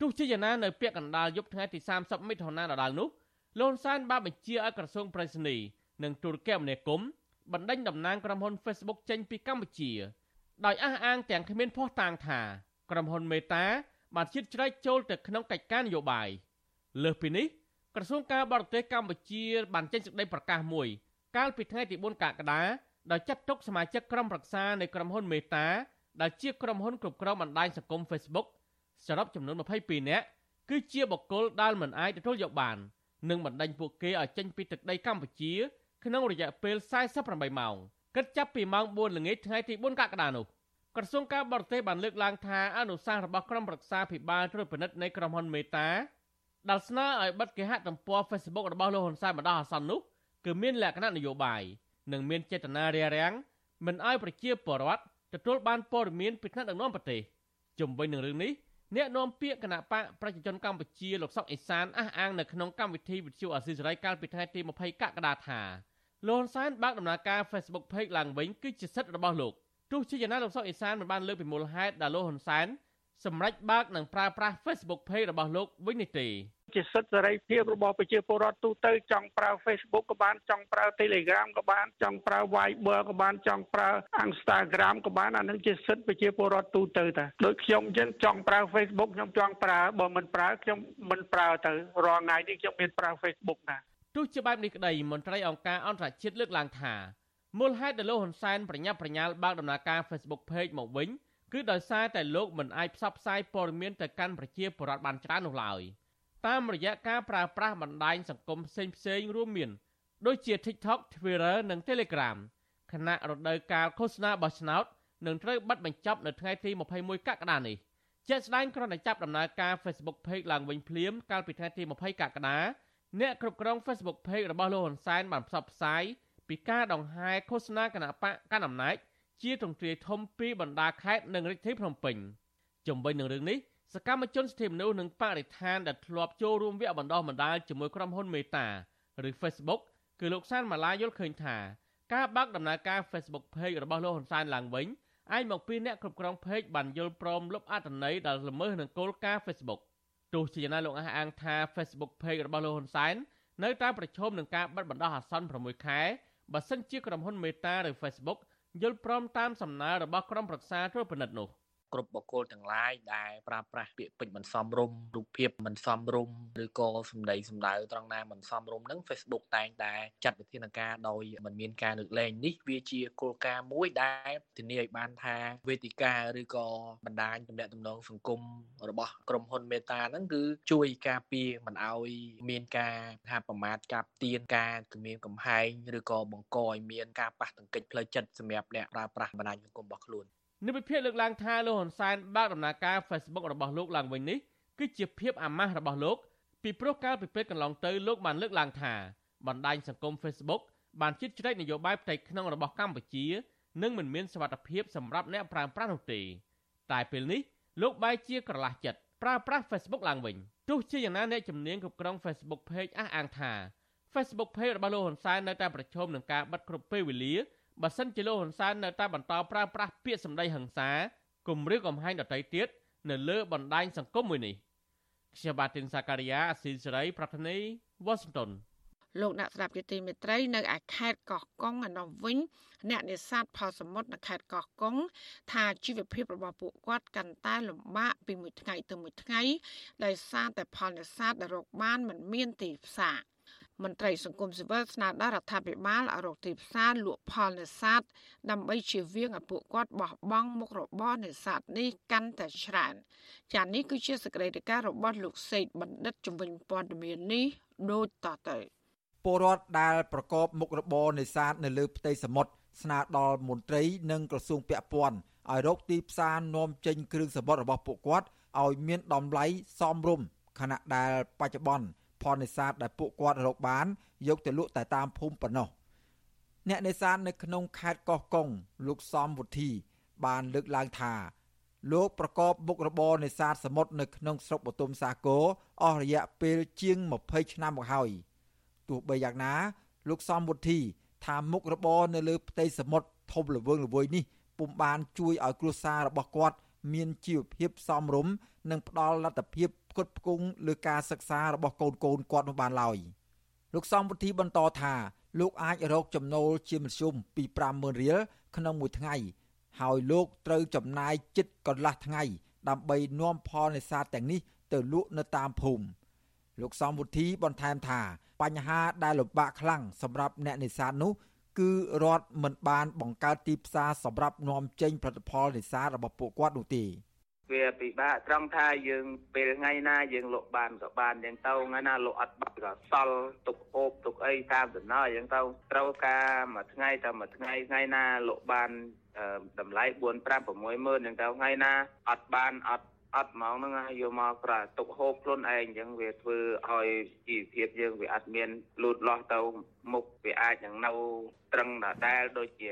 ទោះជាយ៉ាងណានៅពាក់កណ្ដាលយប់ថ្ងៃទី30មិថុនាដដែលនោះលោកហ៊ុនសែនបានបញ្ជាឲ្យក្រសួងប្រៃសណីនិងទូរគមនាគមន៍បណ្ដេញតំណាងក្រុមហ៊ុន Facebook ចេញពីកម្ពុជាដោយអះអាងទាំងគ្មានភស្តុតាងថាក្រុមហ៊ុនមេតាបានជិតជ្រែកចូលទៅក្នុងកិច្ចការនយោបាយលើសពីនេះក្រសួងការបរទេសកម្ពុជាបានចេញសេចក្តីប្រកាសមួយ កាលពីថ្ងៃទី4កក្កដាដោយចាត់ទុកសមាជិកក្រុមប្រឹក្សានៃក្រុមហ៊ុនមេតាដែលជាក្រុមហ៊ុនគ្រប់គ្រងបណ្ដាញសង្គម Facebook សរុបចំនួន22នាក់គឺជាបុគ្គលដែលមិនអាចទទួលយកបាននិងបណ្ដាញពួកគេឲ្យចេញពីទឹកដីកម្ពុជាក្នុងរយៈពេល48ម៉ោងគិតចាប់ពីម៉ោង4ល្ងាចថ្ងៃទី4កក្កដានោះក្រសួងការបរទេសបានលើកឡើងថាអនុសាសន៍របស់ក្រុមប្រឹក្សាភិបាលត្រួតពិនិត្យនៃក្រុមហ៊ុនមេតាដែលស្នើឲ្យបិទគេហទំព័រ Facebook របស់លោកហ៊ុនសែនបណ្ដោះអាសន្ននោះ គឺមានលក្ខណៈនយោបាយនិងមានចេតនារារាំងមិនឲ្យប្រជាពលរដ្ឋទទួលបានព័ត៌មានពីថ្នាក់ដឹកនាំប្រទេសជំវិញនឹងរឿងនេះអ្នកនាំពាក្យគណៈបកប្រជាជនកម្ពុជាលោកសុកអេសានអះអាងនៅក្នុងកម្មវិធីវិទ្យុអាស៊ីសេរីកាលពីថ្ងៃទី20កក្កដាថាលោកហ៊ុនសែនបើកដំណើរការ Facebook Page ឡើងវិញគឺជាសិទ្ធិរបស់លោកទោះជាយ៉ាងណាលោកសុកអេសានមិនបានលើកពីមូលហេតុដែលលោកហ៊ុនសែនសម្រេចបើកនិងប្រើប្រាស់ Facebook Page របស់លោកវិញនេះទេ ជាសិទ្ធិសេរីភាពរបស់ប្រជាពលរដ្ឋទូទៅចង់ប្រើ Facebook ក៏បានចង់ប្រើ Telegram ក៏បានចង់ប្រើ Viber ក៏បានចង់ប្រើ Instagram ក៏បានអានឹងជាសិទ្ធិប្រជាពលរដ្ឋទូទៅតាដូចខ្ញុំអញ្ចឹងចង់ប្រើ Facebook ខ្ញុំចង់ប្រើបើមិនប្រើខ្ញុំមិនប្រើទៅរាល់ថ្ងៃនេះខ្ញុំមានប្រើ Facebook ណាទោះជាបែបនេះក្តីមន្ត្រីអង្គការអន្តរជាតិលើកឡើងថាមូលហេតុដែលលោកហ៊ុនសែនប្រញាប់ប្រញាល់បើកដំណើរការ Facebook Page មកវិញគឺដោយសារតែលោកមិនអាចផ្សព្វផ្សាយព័ត៌មានទៅកាន់ប្រជាពលរដ្ឋបានច្រើននោះឡើយ។ តាមរយៈការប្រើប្រាស់បណ្ដាញសង្គមផ្សេងផ្សេងរួមមាន ដូចជា TikTok, Twitter និង Telegram ខណៈរដូវកាលឃោសនាបោះឆ្នោតនឹងត្រូវបិទបញ្ចប់នៅថ្ងៃទី21កក្កដានេះជាក់ស្ដែងគ្រាន់តែចាប់ដំណើរការ Facebook Page ឡើងវិញភ្លាមកាលពីថ្ងៃទី20កក្កដាអ្នកគ្រប់គ្រង Facebook Page របស់លោកហ៊ុនសែនបានផ្សព្វផ្សាយពីការដង្ហែឃោសនាគណៈបកកណ្ដាលអំណាចជាទ្រង់ទ្រាយធំពីបណ្ដាខេត្តនិងរាជធានីភ្នំពេញជំវិញនឹងរឿងនេះ សកម្មជនសិទ្ធិមនុស្សនិងបរិស្ថានដែលធ្លាប់ចូលរួមវគ្គបណ្ដុះបណ្ដាលជាមួយក្រុមហ៊ុនមេតាឬ Facebook គឺលោកសានម៉ាឡាយល់ឃើញថាការបើកដំណើរការ Facebook Page របស់លោកហ៊ុនសែនឡើងវិញអាចមកពីអ្នកគ្រប់គ្រង Page បានយល់ព្រមលុបអត្ថន័យដែលល្មើសនឹងគោលការណ៍ Facebook ទោះជាយ៉ាងណាលោកអះអាងថា Facebook Page របស់លោកហ៊ុនសែននៅតែប្រឈមនឹងការបិទបណ្ដោះអាសន្ន6ខែបើសិនជាក្រុមហ៊ុនមេតាឬ Facebook យល់ព្រមតាមសំណើរបស់ក្រុមប្រឹក្សាត្រួតពិនិត្យនោះ គ្រប់បុគ្គលទាំងឡាយដែលប្រើប្រាស់ពាក្យពេចន៍មិនសមរម្យរូបភាពមិនសមរម្យឬក៏សម្ដីសម្ដៅត្រង់ណាមិនសមរម្យហ្នឹង Facebook តែងតែចាត់វិធានការដោយមិនមានការលើកលែងនេះវាជាគោលការណ៍មួយដែលធានាឲ្យបានថាវេទិកាឬក៏បណ្ដាញទំនាក់ទំនងសង្គមរបស់ក្រុមហ៊ុនមេតាហ្នឹងគឺជួយការពារមិនឲ្យមានការថាប្រមាថកាប់ទៀនការគំរាមកំហែងឬក៏បង្កឲ្យមានការប៉ះទង្គិចផ្លូវចិត្តសម្រាប់អ្នកប្រើប្រាស់បណ្ដាញសង្គមរបស់ខ្លួន និវិភាកលើកឡើងថាលោកហ៊ុនសែនបើកដំណើរការ Facebook របស់លោកឡើងវិញនេះគឺជាភាពអាម៉ាស់របស់លោកពីព្រោះកាលពីពេលកន្លងទៅលោកបានលើកឡើងថាបណ្ដាញសង្គម Facebook បានជិតជ្រែកនយោបាយផ្ទៃក្នុងរបស់កម្ពុជានិងមិនមានសវត្ថភាពសម្រាប់អ្នកប្រើប្រាស់នោះទេតែពេលនេះលោកបែរជាក្រឡាស់ចិត្តប្រើប្រាស់ Facebook ឡើងវិញទោះជាយ៉ាងណាអ្នកជំនាញគ្រប់គ្រង Facebook Page អះអាងថា Facebook Page របស់លោកហ៊ុនសែននៅតែប្រឈមនឹងការបិទគ្រប់ពេលវេលា បើសិនជាលោកហ៊ុនសែននៅតែបន្តប្រើប្រាស់ពាក្យសម្ដីហិង្សាគំរាមកំហែងដទៃទៀតនៅលើបណ្ដាញសង្គមមួយនេះខ្ញុំបាទទីនសាការីយ៉ាអស៊ីសេរី ប្រធានីវ៉ាស៊ីនតោនលោកអ្នកស្ដាប់ជាទីមេត្រីនៅឯខេត្តកោះកុងឯនោះវិញអ្នកនេសាទផលសមុទ្រនៅខេត្តកោះកុងថាជីវភាពរបស់ពួកគាត់កាន់តែលំបាកពីមួយថ្ងៃទៅមួយថ្ងៃដោយសារតែផលនេសាទដែលរកបានមិនមានទីផ្សារ មន្ត្រីសង្គមស៊ីវិលស្នើដល់រដ្ឋាភិបាលឲ្យរកទីផ្សារលក់ផលនេសាទដើម្បីជៀសវាងឲ្យពួកគាត់បោះបង់មុខរបរនេសាទនេះកាន់តែច្រើនចា៎នេះគឺជាសេចក្តីរាយការណ៍របស់លោកសេកបណ្ឌិតជំនាញព័ត៌មាននេះដូចតទៅពលរដ្ឋដែលប្រកបមុខរបរនេសាទនៅលើផ្ទៃសមុទ្រស្នើដល់មន្ត្រីនិងក្រសួងពាក់ព័ន្ធឲ្យរកទីផ្សារនាំចេញគ្រឿងសមុទ្ររបស់ពួកគាត់ឲ្យមានតម្លៃសមរម្យខណៈដែលបច្ចុប្បន្ន ផលនេសាទដែលពួកគាត់រកបានយកទៅលក់តែតាមភូមិប៉ុណ្ណោះអ្នកនេសាទនៅក្នុងខេត្តកោះកុងលោកសំវុធី បានលើកឡើងថាលោកប្រកបមុខរបរនេសាទសមុទ្រនៅក្នុងស្រុកបទុមសាគរអស់រយៈពេលជាង20ឆ្នាំមកហើយទោះបីយ៉ាងណា លោកសំវុធី ថាមុខរបរនៅលើផ្ទៃសមុទ្រធំល្វឹងល្វើយនេះពុំបានជួយឲ្យគ្រួសាររបស់គាត់ មានជីវភាពសមរម្យនិងផ្ដល់លទ្ធភាព ផ្គត់ផ្គង់លើការសិក្សារបស់កូនកូនគាត់នោះបានឡើយលោកសំពុទ្ធីបន្តថាលោកអាចរកចំណូលជាមធ្យមពី50000រៀលក្នុងមួយថ្ងៃ ហើយលោកត្រូវចំណាយជិតកន្លះថ្ងៃ ដើម្បីនាំផលនេសាទទាំងនេះទៅលក់នៅតាមភូមិលោកសំពុទ្ធីបន្ថែមថា បញ្ហាដែលលំបាកខ្លាំងសម្រាប់អ្នកនេសាទនោះគឺរដ្ឋមិនបានបង្កើតទីផ្សារសម្រាប់នាំចេញផលិតផលនេសាទរបស់ពួកគាត់នោះទេ វាពិបាកត្រង់ថាយើងពេលថ្ងៃណាយើងលក់បានក៏បានយ៉ាងទៅថ្ងៃណាលក់អត់បានក៏សល់ទុកហូបទុកអីតាមដំណើរយ៉ាងទៅត្រូវការមួយថ្ងៃតែមួយថ្ងៃថ្ងៃណាលក់បានតម្លៃ4 5 6ម៉ឺនយ៉ាងទៅថ្ងៃណាអត់បានអត់ អត់ហ្មងហ្នឹងយកមកក្រៅទុកហូបខ្លួនឯងអញ្ចឹងវាធ្វើឲ្យជីវភាពយើងវាអត់មានលូតលាស់ទៅមុខវាអាចនឹងនៅត្រឹងដដែលដូចជា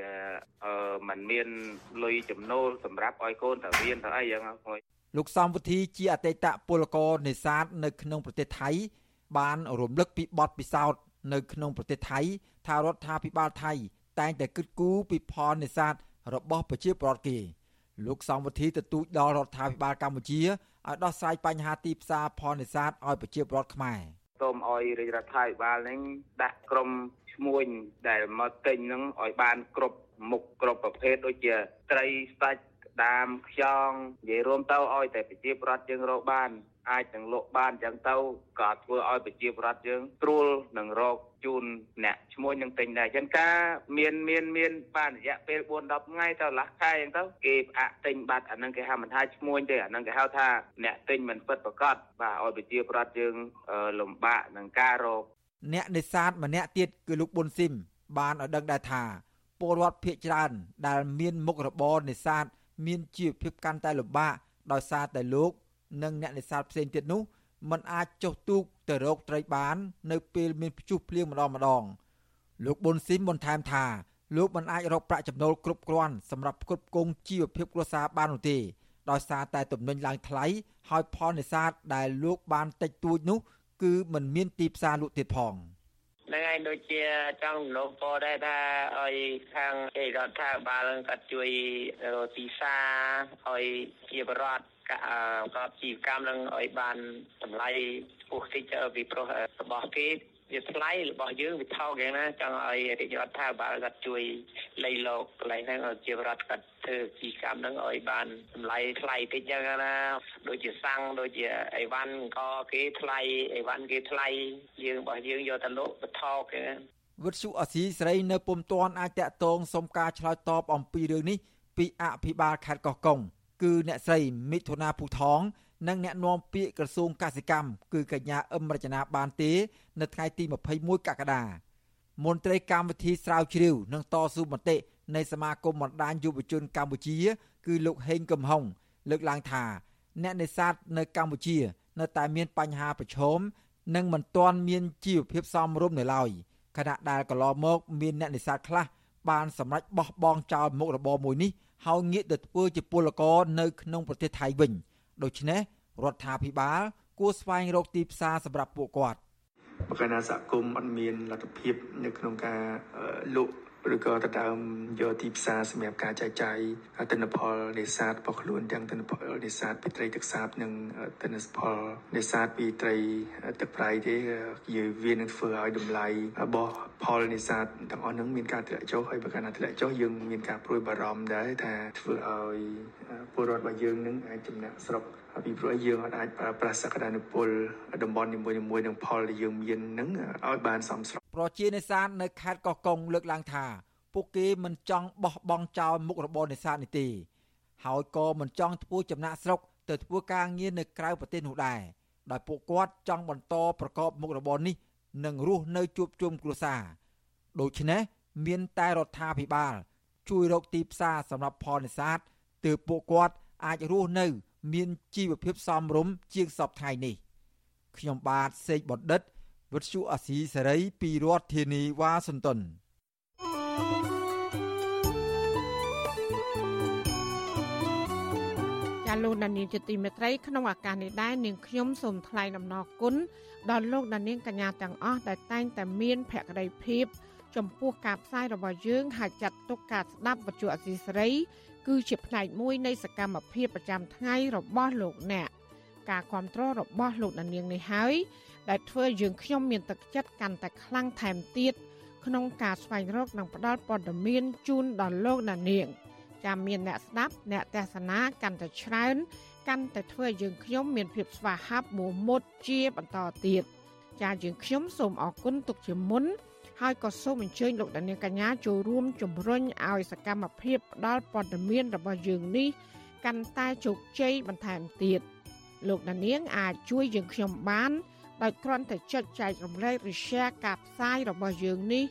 អឺมันមានលុយចំណូលសម្រាប់ឲ្យកូនទៅរៀនទៅអីយ៉ាងហ្នឹងលោកសំវុធីជាអតីតពលករនេសាទនៅក្នុងប្រទេសថៃ បានរំលឹកពីបទពិសោធន៍នៅក្នុងប្រទេសថៃថារដ្ឋាភិបាលថៃ តែងតែគិតគូរពីផលនេសាទរបស់ប្រជាពលរដ្ឋគេ លោកសំវធីទទូចដល់រដ្ឋាភិបាលកម្ពុជាឲ្យដោះស្រាយបញ្ហាទីផ្សារផលនេសាទឲ្យប្រជាពលរដ្ឋខ្មែរសូមឲ្យរាជរដ្ឋាភិបាលនឹងដាក់ក្រុមឈ្មួញដែលមកទិញនឹងឲ្យបានគ្រប់មុខគ្រប់ប្រភេទដូចជាត្រីសាច់ដាមខ្យងនិយាយរួមទៅឲ្យតែប្រជាពលរដ្ឋយើងរកបាន អាចនឹងលក់បានអញ្ចឹងទៅក៏ធ្វើឲ្យប្រជាពលរដ្ឋយើងត្រួលនឹងរកជូនអ្នកឈ្មោះនឹងទិញដែរអញ្ចឹងការមានមានមានបានរយៈពេល4 10ថ្ងៃទៅកន្លះខែអញ្ចឹងទៅគេផ្អាកទិញបាត់អានឹងគេហៅមិនថាឈ្មោះទេអានឹងគេហៅថាអ្នកទិញមិនពិតប្រាកដបាទឲ្យប្រជាពលរដ្ឋយើងលំបាកនឹងការរកអ្នកនេសាទម្នាក់ទៀតគឺលោកប៊ុនស៊ីមបានឲ្យដឹងដែរថាពលរដ្ឋភៀកច្រើនដែលមានមុខរបរនេសាទមានជីវភាពកាន់តែលំបាកដោយសារតែលោក និងអ្នកនេសាទផ្សេងទៀតនោះมันអាចចុះទូកទៅរកត្រីបាន នៅពេលមានព្យុះភ្លៀងម្ដងម្ដងលោកប៊ុនស៊ីមបន្ថែមថាលោកមិនអាចរកប្រាក់ចំណូលគ្រប់គ្រាន់សម្រាប់ផ្គត់ផ្គង់ជីវភាពគ្រួសារបាននោះទេដោយសារតែទំនិញឡើងថ្លៃហើយផលនេសាទដែលលោកបានតិចតួចនោះ គឺមិនមានទីផ្សារលក់ទៀតផងហ្នឹងហើយដូចជាចង់លោកពរដែរថាឲ្យខាងឯរដ្ឋាភិបាលគាត់ជួយទីផ្សារឲ្យជាបរដ្ឋ ក៏ជីវកម្មនឹងឲ្យបានតម្លៃខ្ពស់តិចពីព្រោះរបស់គេវាថ្លៃរបស់យើងវាថោកយ៉ាងណាចង់ឲ្យរាជរដ្ឋាភិបាលគាត់ជួយលៃលោកកន្លែងហ្នឹងឲ្យជារដ្ឋគាត់ធ្វើពីកម្មហ្នឹងឲ្យបានតម្លៃថ្លៃតិចចឹងណាដូចជាសាំងដូចជាអីវ៉ាន់ក៏គេថ្លៃអីវ៉ាន់គេថ្លៃយើងរបស់យើងយកទៅលក់បថោកចឹងវិទ្យុអស៊ីសេរីនៅពុំទាន់អាចតាក់ទងសុំការឆ្លើយតបអំពីរឿងនេះពីអភិបាលខេត្តកោះកុង គឺអ្នកស្រីមិថុនាភូថងនិងអ្នកនាំពាក្យក្រសួងកសិកម្មគឺកញ្ញាអឹមរចនាបានទេ នៅថ្ងៃទី21កក្កដាមន្ត្រីកម្មវិធីស្រាវជ្រាវនិងតស៊ូមតិនៃសមាគមបណ្ដាញយុវជនកម្ពុជា គឺលោកហេងកំហុងលើកឡើងថាអ្នកនេសាទនៅកម្ពុជា នៅតែមានបញ្ហាប្រឈមនិងមិនទាន់មានជីវភាពសមរម្យនៅឡើយខណៈដែលកន្លងមក មានអ្នកនេសាទខ្លះបានសម្រេចបោះបង់ចោលមុខរបរមួយនេះ ហើយងាកទៅធ្វើជាពលករនៅក្នុងប្រទេសថៃវិញដូច្នេះរដ្ឋាភិបាលគួរស្វែងរកទីផ្សារសម្រាប់ពួកគាត់បកណាសហគមន៍អត់មានលទ្ធភាពនៅក្នុងការលក់ ឬក៏ដណ្ដើមយកទីផ្សារសម្រាប់ការចែកចាយទិន្នផលនេសាទរបស់ខ្លួនទាំងទិន្នផលនេសាទពីត្រីទឹកសាបនិងទិន្នផលនេសាទពីត្រីទឹកប្រៃទេយើងវានឹងធ្វើឲ្យតម្លៃរបស់ផលនេសាទទាំងអស់នឹងមានការធ្លាក់ចុះហើយបើកាលណាធ្លាក់ចុះយើងមានការព្រួយបារម្ភដែរថាធ្វើឲ្យពលរដ្ឋរបស់យើងនឹងអាចចំណាក់ស្រុកពីព្រោះយើងអាចប្រើប្រាស់សក្តានុពលតំបន់នីមួយៗនឹងផលដែលយើងមាននឹងឲ្យបានសមស្រប ប្រជានេសាទនៅខេត្តកោះកុងលើកឡើងថា ពួកគេមិនចង់បោះបង់ចោលមុខរបរនេសាទនេះទេហើយក៏មិនចង់ធ្វើចំណាក់ស្រុកទៅធ្វើការងារនៅក្រៅប្រទេសនោះដែរដោយពួកគាត់ចង់បន្តប្រកបមុខរបរនេះនិងរស់នៅជួបជុំគ្រួសារដូច្នេះមានតែរដ្ឋាភិបាល ជួយរកទីផ្សារសម្រាប់ផលនេសាទទើបពួកគាត់អាចរស់នៅ មានជីវភាពសមរម្យជាងសពថ្ងៃនេះខ្ញុំបាទសេកបណ្ឌិត វិទ្យុអាស៊ីសេរីពីរដ្ឋធានីវ៉ាស៊ីនតោនាលោកដានៀងជាទីមេត្រីក្នុងឱកាសនេះដែរនាងខ្ញុំសូមថ្លែងអំណរគុណដល់លោកដានៀងកញ្ញាទាំងអស់ដែលតែងតែមានភក្ដីភាពចំពោះការផ្សាយរបស់យើងហើយចាត់ទុកការស្ដាប់វិទ្យុអសីសេរី គឺជាផ្នែកមួយនៃសកម្មភាពប្រចាំថ្ងៃរបស់លោកអ្នកការគ្រប់គ្រងរបស់លោកដានៀងនេះហើយ ដែលធ្វើយើងខ្ញុំមានទឹកចិត្តកាន់តែខ្លាំងថែមទៀតក្នុងការស្វែងរកនិងផ្តល់ព័ត៌មានជូនដល់លោកដានៀងចាំមានអ្នកស្ដាប់អ្នកទេសនាកាន់តែច្រើនកាន់តែធ្វើយើងខ្ញុំមានភាពស្វាហាប់មោះមុតជាបន្តទៀតចាយើងខ្ញុំសូមអរគុណទុកជាមុនហើយក៏សូមអញ្ជើញលោកដានៀងកញ្ញាចូលរួមជំរុញឲ្យសកម្មភាពផ្ដល់ព័ត៌មានរបស់យើងនេះកាន់តែជោគជ័យបន្ថែមទៀតលោកដានៀងអាចជួយយើងខ្ញុំបាន ដោយគ្រាន់តែចុចចែករំលែកឬ share ការផ្សាយរបស់យើងនេះ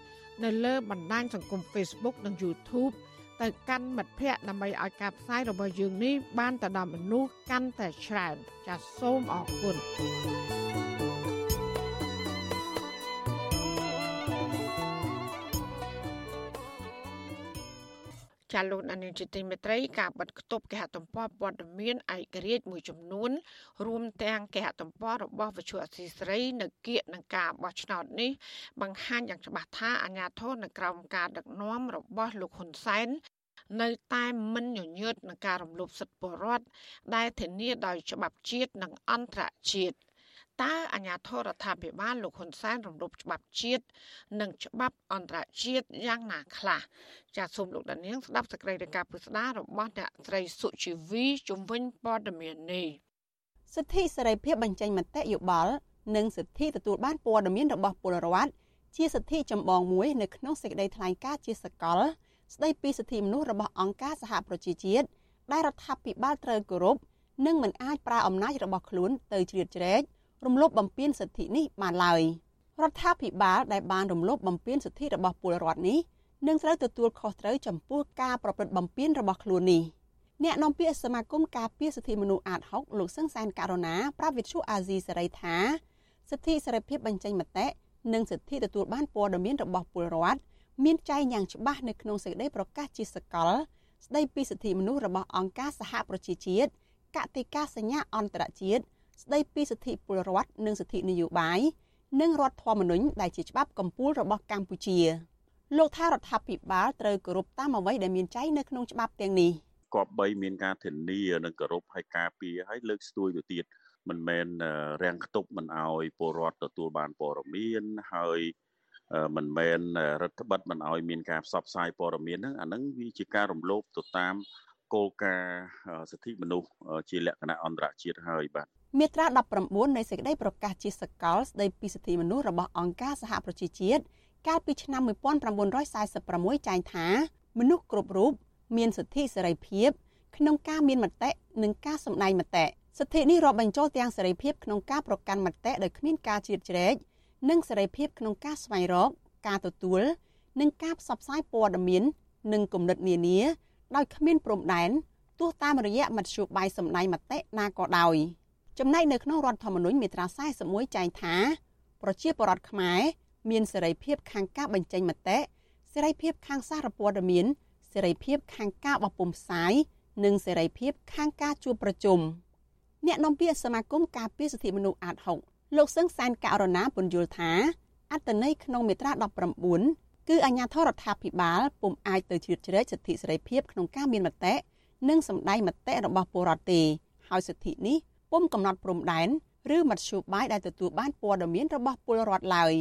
នៅលើបណ្ដាញសង្គម Facebook និង YouTube ទៅកាន់មិត្តភ័ក្តិដើម្បីឲ្យការផ្សាយរបស់យើងនេះបានទៅដល់មនុស្សកាន់តែច្រើនចាសសូមអរគុណ ចាលោកអនិច្ចទីមេត្រីការបិទគប់គេហទំព័រព័ត៌មានឯករាជ្យមួយចំនួន រួមទាំងគេហទំព័ររបស់វិទ្យុអសីស្រីនៅគៀកនឹងការបោះឆ្នោតនេះបង្ហាញយ៉ាងច្បាស់ថាអាញាធរនៅក្រោមការដឹកនាំរបស់លោកហ៊ុនសែននៅតែមិនញញើតនឹងការរំលោភសិទ្ធិពលរដ្ឋដែលធានាដោយច្បាប់ជាតិនិងអន្តរជាតិ តើអាញាធរដ្ឋាភិបាលលោកហ៊ុនសែនរំលោភច្បាប់ជាតិនិងច្បាប់អន្តរជាតិយ៉ាងណាខ្លះចាសសូមលោកដានៀងស្ដាប់សេចក្តីរាយការណ៍ពិស្ដាររបស់អ្នកត្រីសុជីវីជំវិញព័ត៌មាននេះសិទ្ធិសេរីភាពបញ្ចេញមតិយោបល់និងសិទ្ធិទទួលបានព័ត៌មានរបស់ពលរដ្ឋជាសិទ្ធិចម្បងមួយនៅក្នុងសេចក្តីថ្លែងការណ៍ជាសកល ស្តីពីសិទ្ធិមនុស្សរបស់អង្គការសហប្រជាជាតិដែលរដ្ឋាភិបាលត្រូវគោរពនិងមិនអាចប្រើអំណាចរបស់ខ្លួនទៅជ្រៀតជ្រែក រំលោភបំពានសិទ្ធិនេះបានឡើយរដ្ឋាភិបាលដែលបានរំលោភបំពានសិទ្ធិរបស់ពលរដ្ឋនេះនឹងត្រូវទទួលខុសត្រូវចំពោះការប្រព្រឹត្តបំពានរបស់ខ្លួននេះអ្នកនាំពាក្យសមាគមការពារសិទ្ធិមនុស្សអាត6លោកសឹងសានករណាប្រាវិទ្យុអាស៊ីសេរីថាសិទ្ធិសេរីភាពបញ្ចេញមតិនិងសិទ្ធិទទួលបានព័ត៌មានរបស់ពលរដ្ឋមានចែងយ៉ាងច្បាស់នៅក្នុងសេចក្តីប្រកាសជាសកល ស្តីពីសិទ្ធិមនុស្សរបស់អង្គការសហប្រជាជាតិកតិកាសញ្ញាអន្តរជាតិ ស្តីពីសិទ្ធិពលរដ្ឋនិងសិទ្ធិនយោបាយនិងរដ្ឋធម្មនុញ្ញដែលជាច្បាប់កម្ពុជារបស់កម្ពុជាលោកថារដ្ឋាភិបាលត្រូវគោរពតាមអ្វីដែលមានចែងនៅក្នុងច្បាប់ទាំងនេះគប្បីមានការធានានិងគោរពឲ្យការពារឲ្យលើកស្ទួយទៅទៀតមិនមែនរាំងខ្ទប់មិនឲ្យពលរដ្ឋទទួលបានព័ត៌មានហើយមិនមែនរដ្ឋបတ်មិនឲ្យមានការផ្សព្វផ្សាយព័ត៌មានហ្នឹងអាហ្នឹងវាជាការរំលោភទៅតាមគោលការណ៍សិទ្ធិមនុស្សជាលក្ខណៈអន្តរជាតិហើយបាទ មាត្រា19នៃសេចក្តីប្រកាសជាសកលស្តីពីសិទ្ធិមនុស្សរបស់អង្គការសហប្រជាជាតិកាលពីឆ្នាំ1946ចែងថា មនុស្សគ្រប់រូបមានសិទ្ធិសេរីភាព ក្នុងការមានមតិនិងការសម្ដែងមតិសិទ្ធិនេះរាប់បញ្ចូលទាំងសេរីភាពក្នុងការប្រកាន់មតិដោយគ្មានការជ្រៀតជ្រែកនិងសេរីភាពក្នុងការស្វែងរក ការទទួល និងការផ្សព្វផ្សាយព័ត៌មាន និងគំនិតនានាដោយគ្មានព្រំដែនទោះតាមរយៈមធ្យោបាយសម្ដែងមតិណាក៏ដោយ ចំណែកនៅក្នុងរដ្ឋធម្មនុញ្ញមាត្រា41ចែងថា ប្រជាពលរដ្ឋខ្មែរមានសេរីភាពខាងការបញ្ចេញមតិសេរីភាពខាងសារព័ត៌មានសេរីភាពខាងការបោះពុម្ពផ្សាយនិងសេរីភាពខាងការជួបប្រជុំអ្នកនាំពាក្យសមាគមការពារសិទ្ធិមនុស្សអាត6លោកសឹងសានករណាពន្យល់ថាអត្តន័យក្នុងមាត្រា19គឺអាជ្ញាធររដ្ឋាភិបាលពុំអាចទៅជ្រៀតជ្រែកសិទ្ធិសេរីភាពក្នុងការមានមតិនិងសម្ដែងមតិរបស់ពលរដ្ឋទេ ហើយសិទ្ធិនេះ ពុំកំណត់ព្រំដែនឬមធ្យោបាយដែលទទួលបានព័ត៌មានរបស់ពលរដ្ឋឡើយ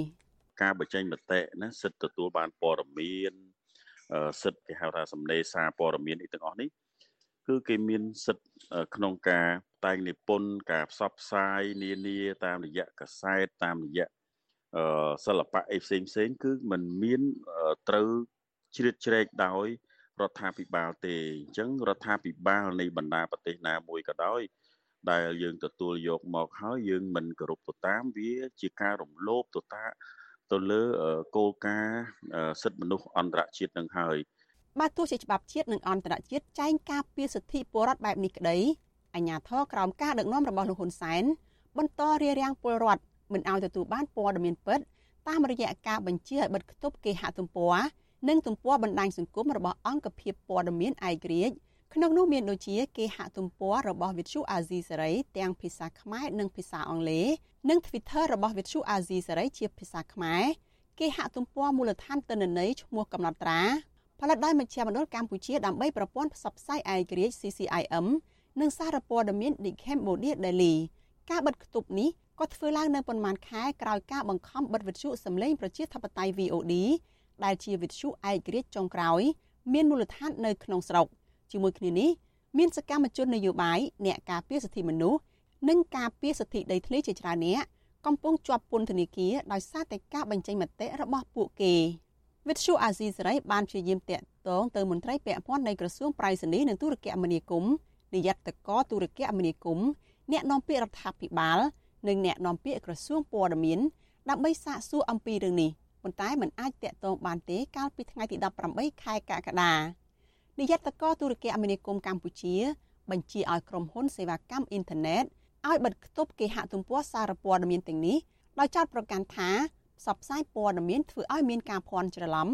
ការបញ្ចេញមតិណាសិទ្ធិទទួលបានព័ត៌មានសិទ្ធិគេហៅថាសំណេរសារព័ត៌មានអីទាំងអស់នេះគឺគេមានសិទ្ធិក្នុងការតែងនិពន្ធការផ្សព្វផ្សាយនានាតាមរយៈកាសែតតាមរយៈសិល្បៈអីផ្សេងផ្សេងគឺมันមានត្រូវជ្រៀតជ្រែកដោយរដ្ឋាភិបាលទេអញ្ចឹងរដ្ឋាភិបាលនៃបណ្ដាប្រទេសណាមួយក៏ដោយ ដែលយើងទទួលយកមកហើយយើងមិនគោរពទៅតាមវាជាការរំលោភទៅតាទៅលើគោលការណ៍សិទ្ធិមនុស្សអន្តរជាតិនឹងហើយបាទទោះជាច្បាប់ជាតិនិងអន្តរជាតិចែងការពារសិទ្ធិពលរដ្ឋបែបនេះក្តីអាជ្ញាធរក្រោមការដឹកនាំរបស់លោកហ៊ុនសែនបន្តរារាំងពលរដ្ឋមិនឲ្យទទួលបានព័ត៌មានពិតតាមរយៈការបញ្ជាឲ្យបិទគប់គេហទំព័រនិងទំព័របណ្ដាញសង្គមរបស់អង្គភាពព័ត៌មានឯករាជ្យ ក្នុងនោះមានដូចជាគេហទំព័ររបស់វិទ្យុអាស៊ីសេរីទាំងភាសាខ្មែរនិងភាសាអង់គ្លេសនិង Twitter របស់វិទ្យុអាស៊ីសេរីជាភាសាខ្មែរគេហទំព័រមូលដ្ឋានទិន្នន័យឈ្មោះកំណត់ត្រាផលិតដោយមជ្ឈមណ្ឌលកម្ពុជាដើម្បីប្រព័ន្ធផ្សព្វផ្សាយឯករាជ្យ CCIM និងសារព័ត៌មាន The Cambodia Daily ការបិទគប់នេះក៏ធ្វើឡើងនៅប៉ុន្មានខែក្រោយការបង្ខំបិទវិទ្យុសម្លេងប្រជាធិបតេយ្យ VOD ដែលជាវិទ្យុឯករាជ្យចុងក្រោយ មានមូលដ្ឋាននៅក្នុងស្រុក ជាមួយគ្នានេះមានសកម្មជននយោបាយអ្នកការពារសិទ្ធិមនុស្សនិងការពារសិទ្ធិដីធ្លីជាច្រើនអ្នកកំពុងជាប់ពន្ធនាគារដោយសារតែការបញ្ចេញមតិរបស់ពួកគេវិទ្យុអាស៊ីសេរីបានព្យាយាមតាក់ទងទៅមន្ត្រីពាក់ព័ន្ធនៃក្រសួងប្រៃសណីនិងទូរគមនាគមន៍នាយកតកទូរគមនាគមន៍អ្នកនាំពាក្យរដ្ឋាភិបាល និងអ្នកនាំពាក្យក្រសួងព័ត៌មានដើម្បីសាកសួរអំពីរឿងនេះប៉ុន្តែมันអាចតាក់ទងបានទេកាលពីថ្ងៃទី18ខែកក្កដា នាយកតកទូរគមនាគមន៍កម្ពុជា បញ្ជាឲ្យក្រុមហ៊ុនសេវាកម្មអ៊ីនធឺណិតឲ្យបិទគប់គេហទំព័រសារព័ត៌មានទាំងនេះដោយចោទប្រកាន់ថាផ្សព្វផ្សាយព័ត៌មានធ្វើឲ្យមានការភ័ន្តច្រឡំ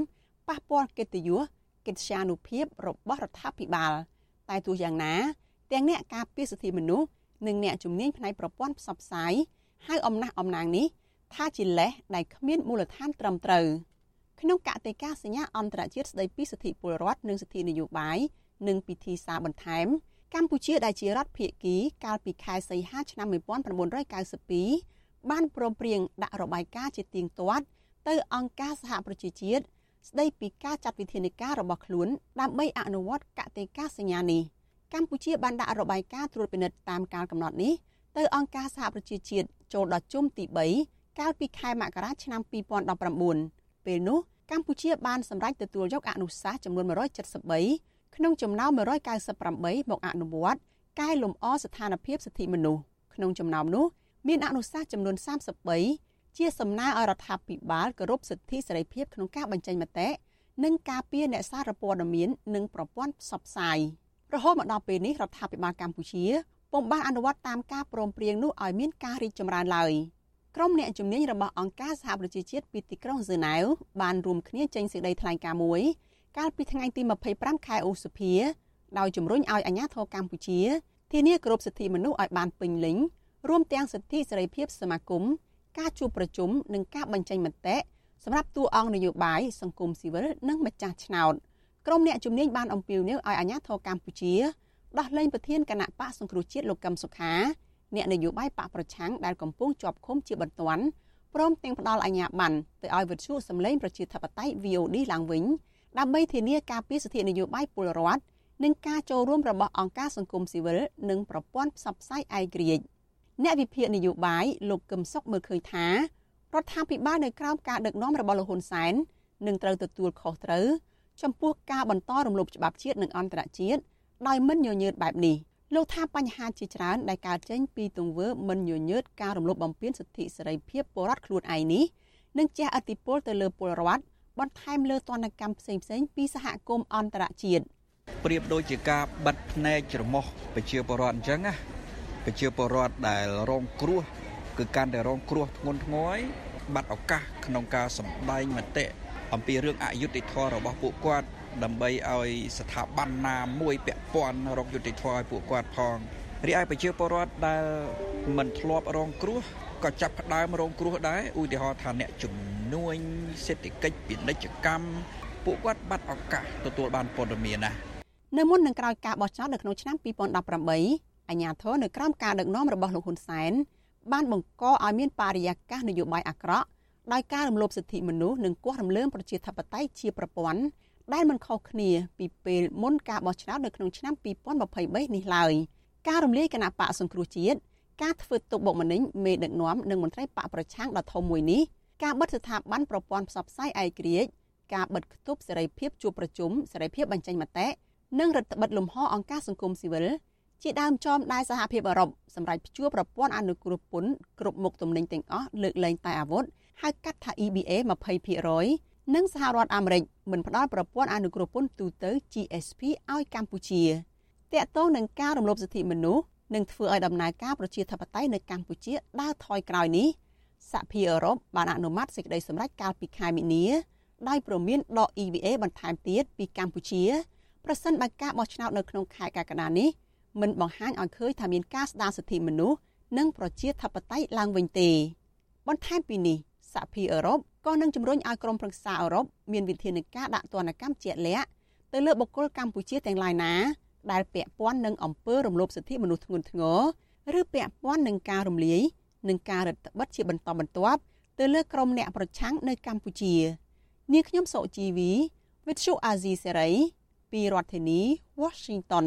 ប៉ះពាល់កិត្តិយសកិត្យានុភាពរបស់រដ្ឋាភិបាល តែទោះយ៉ាងណា ទាំងអ្នកការពារសិទ្ធិមនុស្សនិងអ្នកជំនាញផ្នែកប្រព័ន្ធផ្សព្វផ្សាយហៅអំណះអំណាងនេះថាជាលេសដែលគ្មានមូលដ្ឋានត្រឹមត្រូវ ក្នុងកតិកាសញ្ញាអន្តរជាតិស្តីពីសិទ្ធិពលរដ្ឋនិងសិទ្ធិនយោបាយនិងពិធីសារបន្ថែម កម្ពុជាដែលជារដ្ឋភាគីកាលពីខែសីហាឆ្នាំ1992បានព្រមព្រៀងដាក់របាយការណ៍ជាទៀងទាត់ទៅអង្គការសហប្រជាជាតិស្ដីពីការចាត់វិធានការរបស់ខ្លួនដើម្បីអនុវត្តកតិកាសញ្ញានេះកម្ពុជាបានដាក់របាយការណ៍ត្រួតពិនិត្យតាមកាលកំណត់នេះទៅអង្គការសហប្រជាជាតិចូលដល់ជុំទី3កាលពីខែមករាឆ្នាំ2019 ពេលនោះកម្ពុជាបានសម្រេចទទួលយកអនុសាសន៍ចំនួន173ក្នុងចំណោម198មកអនុវត្តកែលម្អស្ថានភាពសិទ្ធិមនុស្សក្នុងចំណោមនោះមានអនុសាសន៍ចំនួន33ជាសំណើឲ្យរដ្ឋាភិបាលគោរពសិទ្ធិសេរីភាពក្នុងការបញ្ចេញមតិនិងការពារអ្នកសារព័ត៌មាននិងប្រព័ន្ធផ្សព្វផ្សាយរហូតមកដល់ពេលនេះរដ្ឋាភិបាលកម្ពុជាពុំបានអនុវត្តតាមការព្រមព្រៀងនោះឲ្យមានការរីកចម្រើនឡើយ ក្រុមអ្នកជំនាញរបស់អង្គការសហប្រជាជាតិពីទីក្រុងហ្សឺណែវបានរួមគ្នាចេញសេចក្តីថ្លែងការណ៍មួយកាលពីថ្ងៃទី25ខែឧសភាដោយជំរុញឲ្យអាជ្ញាធរកម្ពុជាធានាគោរពសិទ្ធិមនុស្សឲ្យបានពេញលេញរួមទាំងសិទ្ធិសេរីភាពសមាគមការជួបប្រជុំនិងការបញ្ចេញមតិសម្រាប់តួអង្គនយោបាយសង្គមស៊ីវិលនិងម្ចាស់ឆ្នោតក្រុមអ្នកជំនាញបានអំពាវនាវឲ្យអាជ្ញាធរកម្ពុជាដោះលែងប្រធានគណៈបកសង្គ្រោះជាតិលោកកឹមសុខា អ្នកនយោបាយបកប្រឆាំងដែលកំពុងជាប់ឃុំជាបន្ទាន់ព្រមទាំងផ្ដល់អាជ្ញាប័ណ្ណទៅឲ្យវិទ្យុសម្លេងប្រជាធិបតេយ្យ VOD ឡើងវិញដើម្បីធានាការពារសិទ្ធិនយោបាយពលរដ្ឋនិងការចូលរួមរបស់អង្គការសង្គមស៊ីវិលនិងប្រព័ន្ធផ្សព្វផ្សាយឯករាជ្យអ្នកវិភាគនយោបាយលោកកឹមសុខមើលឃើញថារដ្ឋាភិបាលនៅក្រោមការដឹកនាំរបស់លោកហ៊ុនសែននឹងត្រូវទទួលខុសត្រូវចំពោះការបន្តរំលោភច្បាប់ជាតិនិងអន្តរជាតិដោយមិនញញើតបែបនេះ លោកថាបញ្ហាជាច្រើនដែលកើតចេញពីទង្វើមិនញញើតការរំលោភបំពានសិទ្ធិសេរីភាពពលរដ្ឋខ្លួនឯងនេះនឹងជះឥទ្ធិពលទៅលើពលរដ្ឋបន្ថែមលើទណ្ឌកម្មផ្សេងៗពីសហគមន៍អន្តរជាតិប្រៀបដូចជាការបិទភ្នែកច្រមុះប្រជាពលរដ្ឋអញ្ចឹងណាប្រជាពលរដ្ឋដែលរងគ្រោះគឺកាន់តែរងគ្រោះធ្ងន់ធ្ងរបាត់ឱកាសក្នុងការសម្ដែងមតិអំពីរឿងអយុត្តិធម៌របស់ពួកគាត់ ដើម្បីឲ្យស្ថាប័នណាមួយពាក់ព័ន្ធរកយុត្តិធម៌ឲ្យពួកគាត់ផងរីឯប្រជាពលរដ្ឋដែលមិនធ្លាប់រងគ្រោះក៏ចាប់ផ្ដើមរងគ្រោះដែរឧទាហរណ៍ថាអ្នកជំនួញសេដ្ឋកិច្ចពាណិជ្ជកម្មពួកគាត់បាត់ឱកាសទទួលបានព័ត៌មានណានៅមុននឹងក្រោយការបោះឆ្នោតនៅក្នុងឆ្នាំ2018អាញាធរនៅក្រោមការដឹកនាំរបស់លោកហ៊ុនសែនបានបង្កឲ្យមានបរិយាកាសនយោបាយអាក្រក់ដោយការរំលោភសិទ្ធិមនុស្សនិងគោះរំលើងប្រជាធិបតេយ្យជាប្រព័ន្ធ ដែលមិនខុសគ្នាពីពេលមុនការបោះឆ្នោតនៅក្នុងឆ្នាំ2023នេះឡើយការរំលាយគណៈបកសង្គ្រោះជាតិការធ្វើទុកបុកម្នេញមេដឹកនាំនិងមន្ត្រីបកប្រឆាំងដ៏ធំមួយនេះការបិទស្ថាប័នប្រព័ន្ធផ្សព្វផ្សាយឯករាជ្យការបិទគប់សេរីភាពជួបប្រជុំសេរីភាពបញ្ចេញមតិនិងរដ្ឋបិទលំហអង្គការសង្គមស៊ីវិលជាដើមចមដែលសហភាពអឺរ៉ុបសម្រាប់ជួបប្រព័ន្ធអនុគ្រោះពន្ធគ្រប់មុខទំនិញទាំងអស់លើកលែងតែអាវុធហៅកាត់ថា EBA 20% និងសហរដ្ឋអាមេរិកមិនផ្ដល់ប្រព័ន្ធអនុគ្រោះពន្ធទូទៅ GSP ឲ្យកម្ពុជាតាក់ទងនឹងការរំលោភសិទ្ធិមនុស្សនិងធ្វើឲ្យដំណើរការប្រជាធិបតេយ្យនៅកម្ពុជាដើរថយក្រោយនេះសហភាពអឺរ៉ុបបានអនុម័តសេចក្តីសម្រេចកាលពីខែមីនាដោយព្រមានដក EVA បន្ថែមទៀតពីកម្ពុជាប្រសិនបើការបោះឆ្នោតនៅក្នុងខែកក្កដានេះមិនបង្ហាញឲ្យឃើញថាមានការស្ដារសិទ្ធិមនុស្សនិងប្រជាធិបតេយ្យឡើងវិញទេបន្ថែមពីនេះសហភាពអឺរ៉ុប ក៏នឹងជំរុញឲ្យក្រុមប្រឹក្សាអឺរ៉ុបមានវិធានការដាក់ទណ្ឌកម្មជាក់លាក់ទៅលើបុគ្គលកម្ពុជាទាំងឡាយណាដែលពាក់ព័ន្ធនឹងអំពើរំលោភសិទ្ធិមនុស្សធ្ងន់ធ្ងរឬពាក់ព័ន្ធនឹងការរំលាយនិងការរដ្ឋបិទជាបន្តបន្ទាប់ទៅលើក្រុមអ្នកប្រឆាំងនៅកម្ពុជានាងខ្ញុំសុជីវី With Shu Azizi Serai ពីរដ្ឋធានី Washington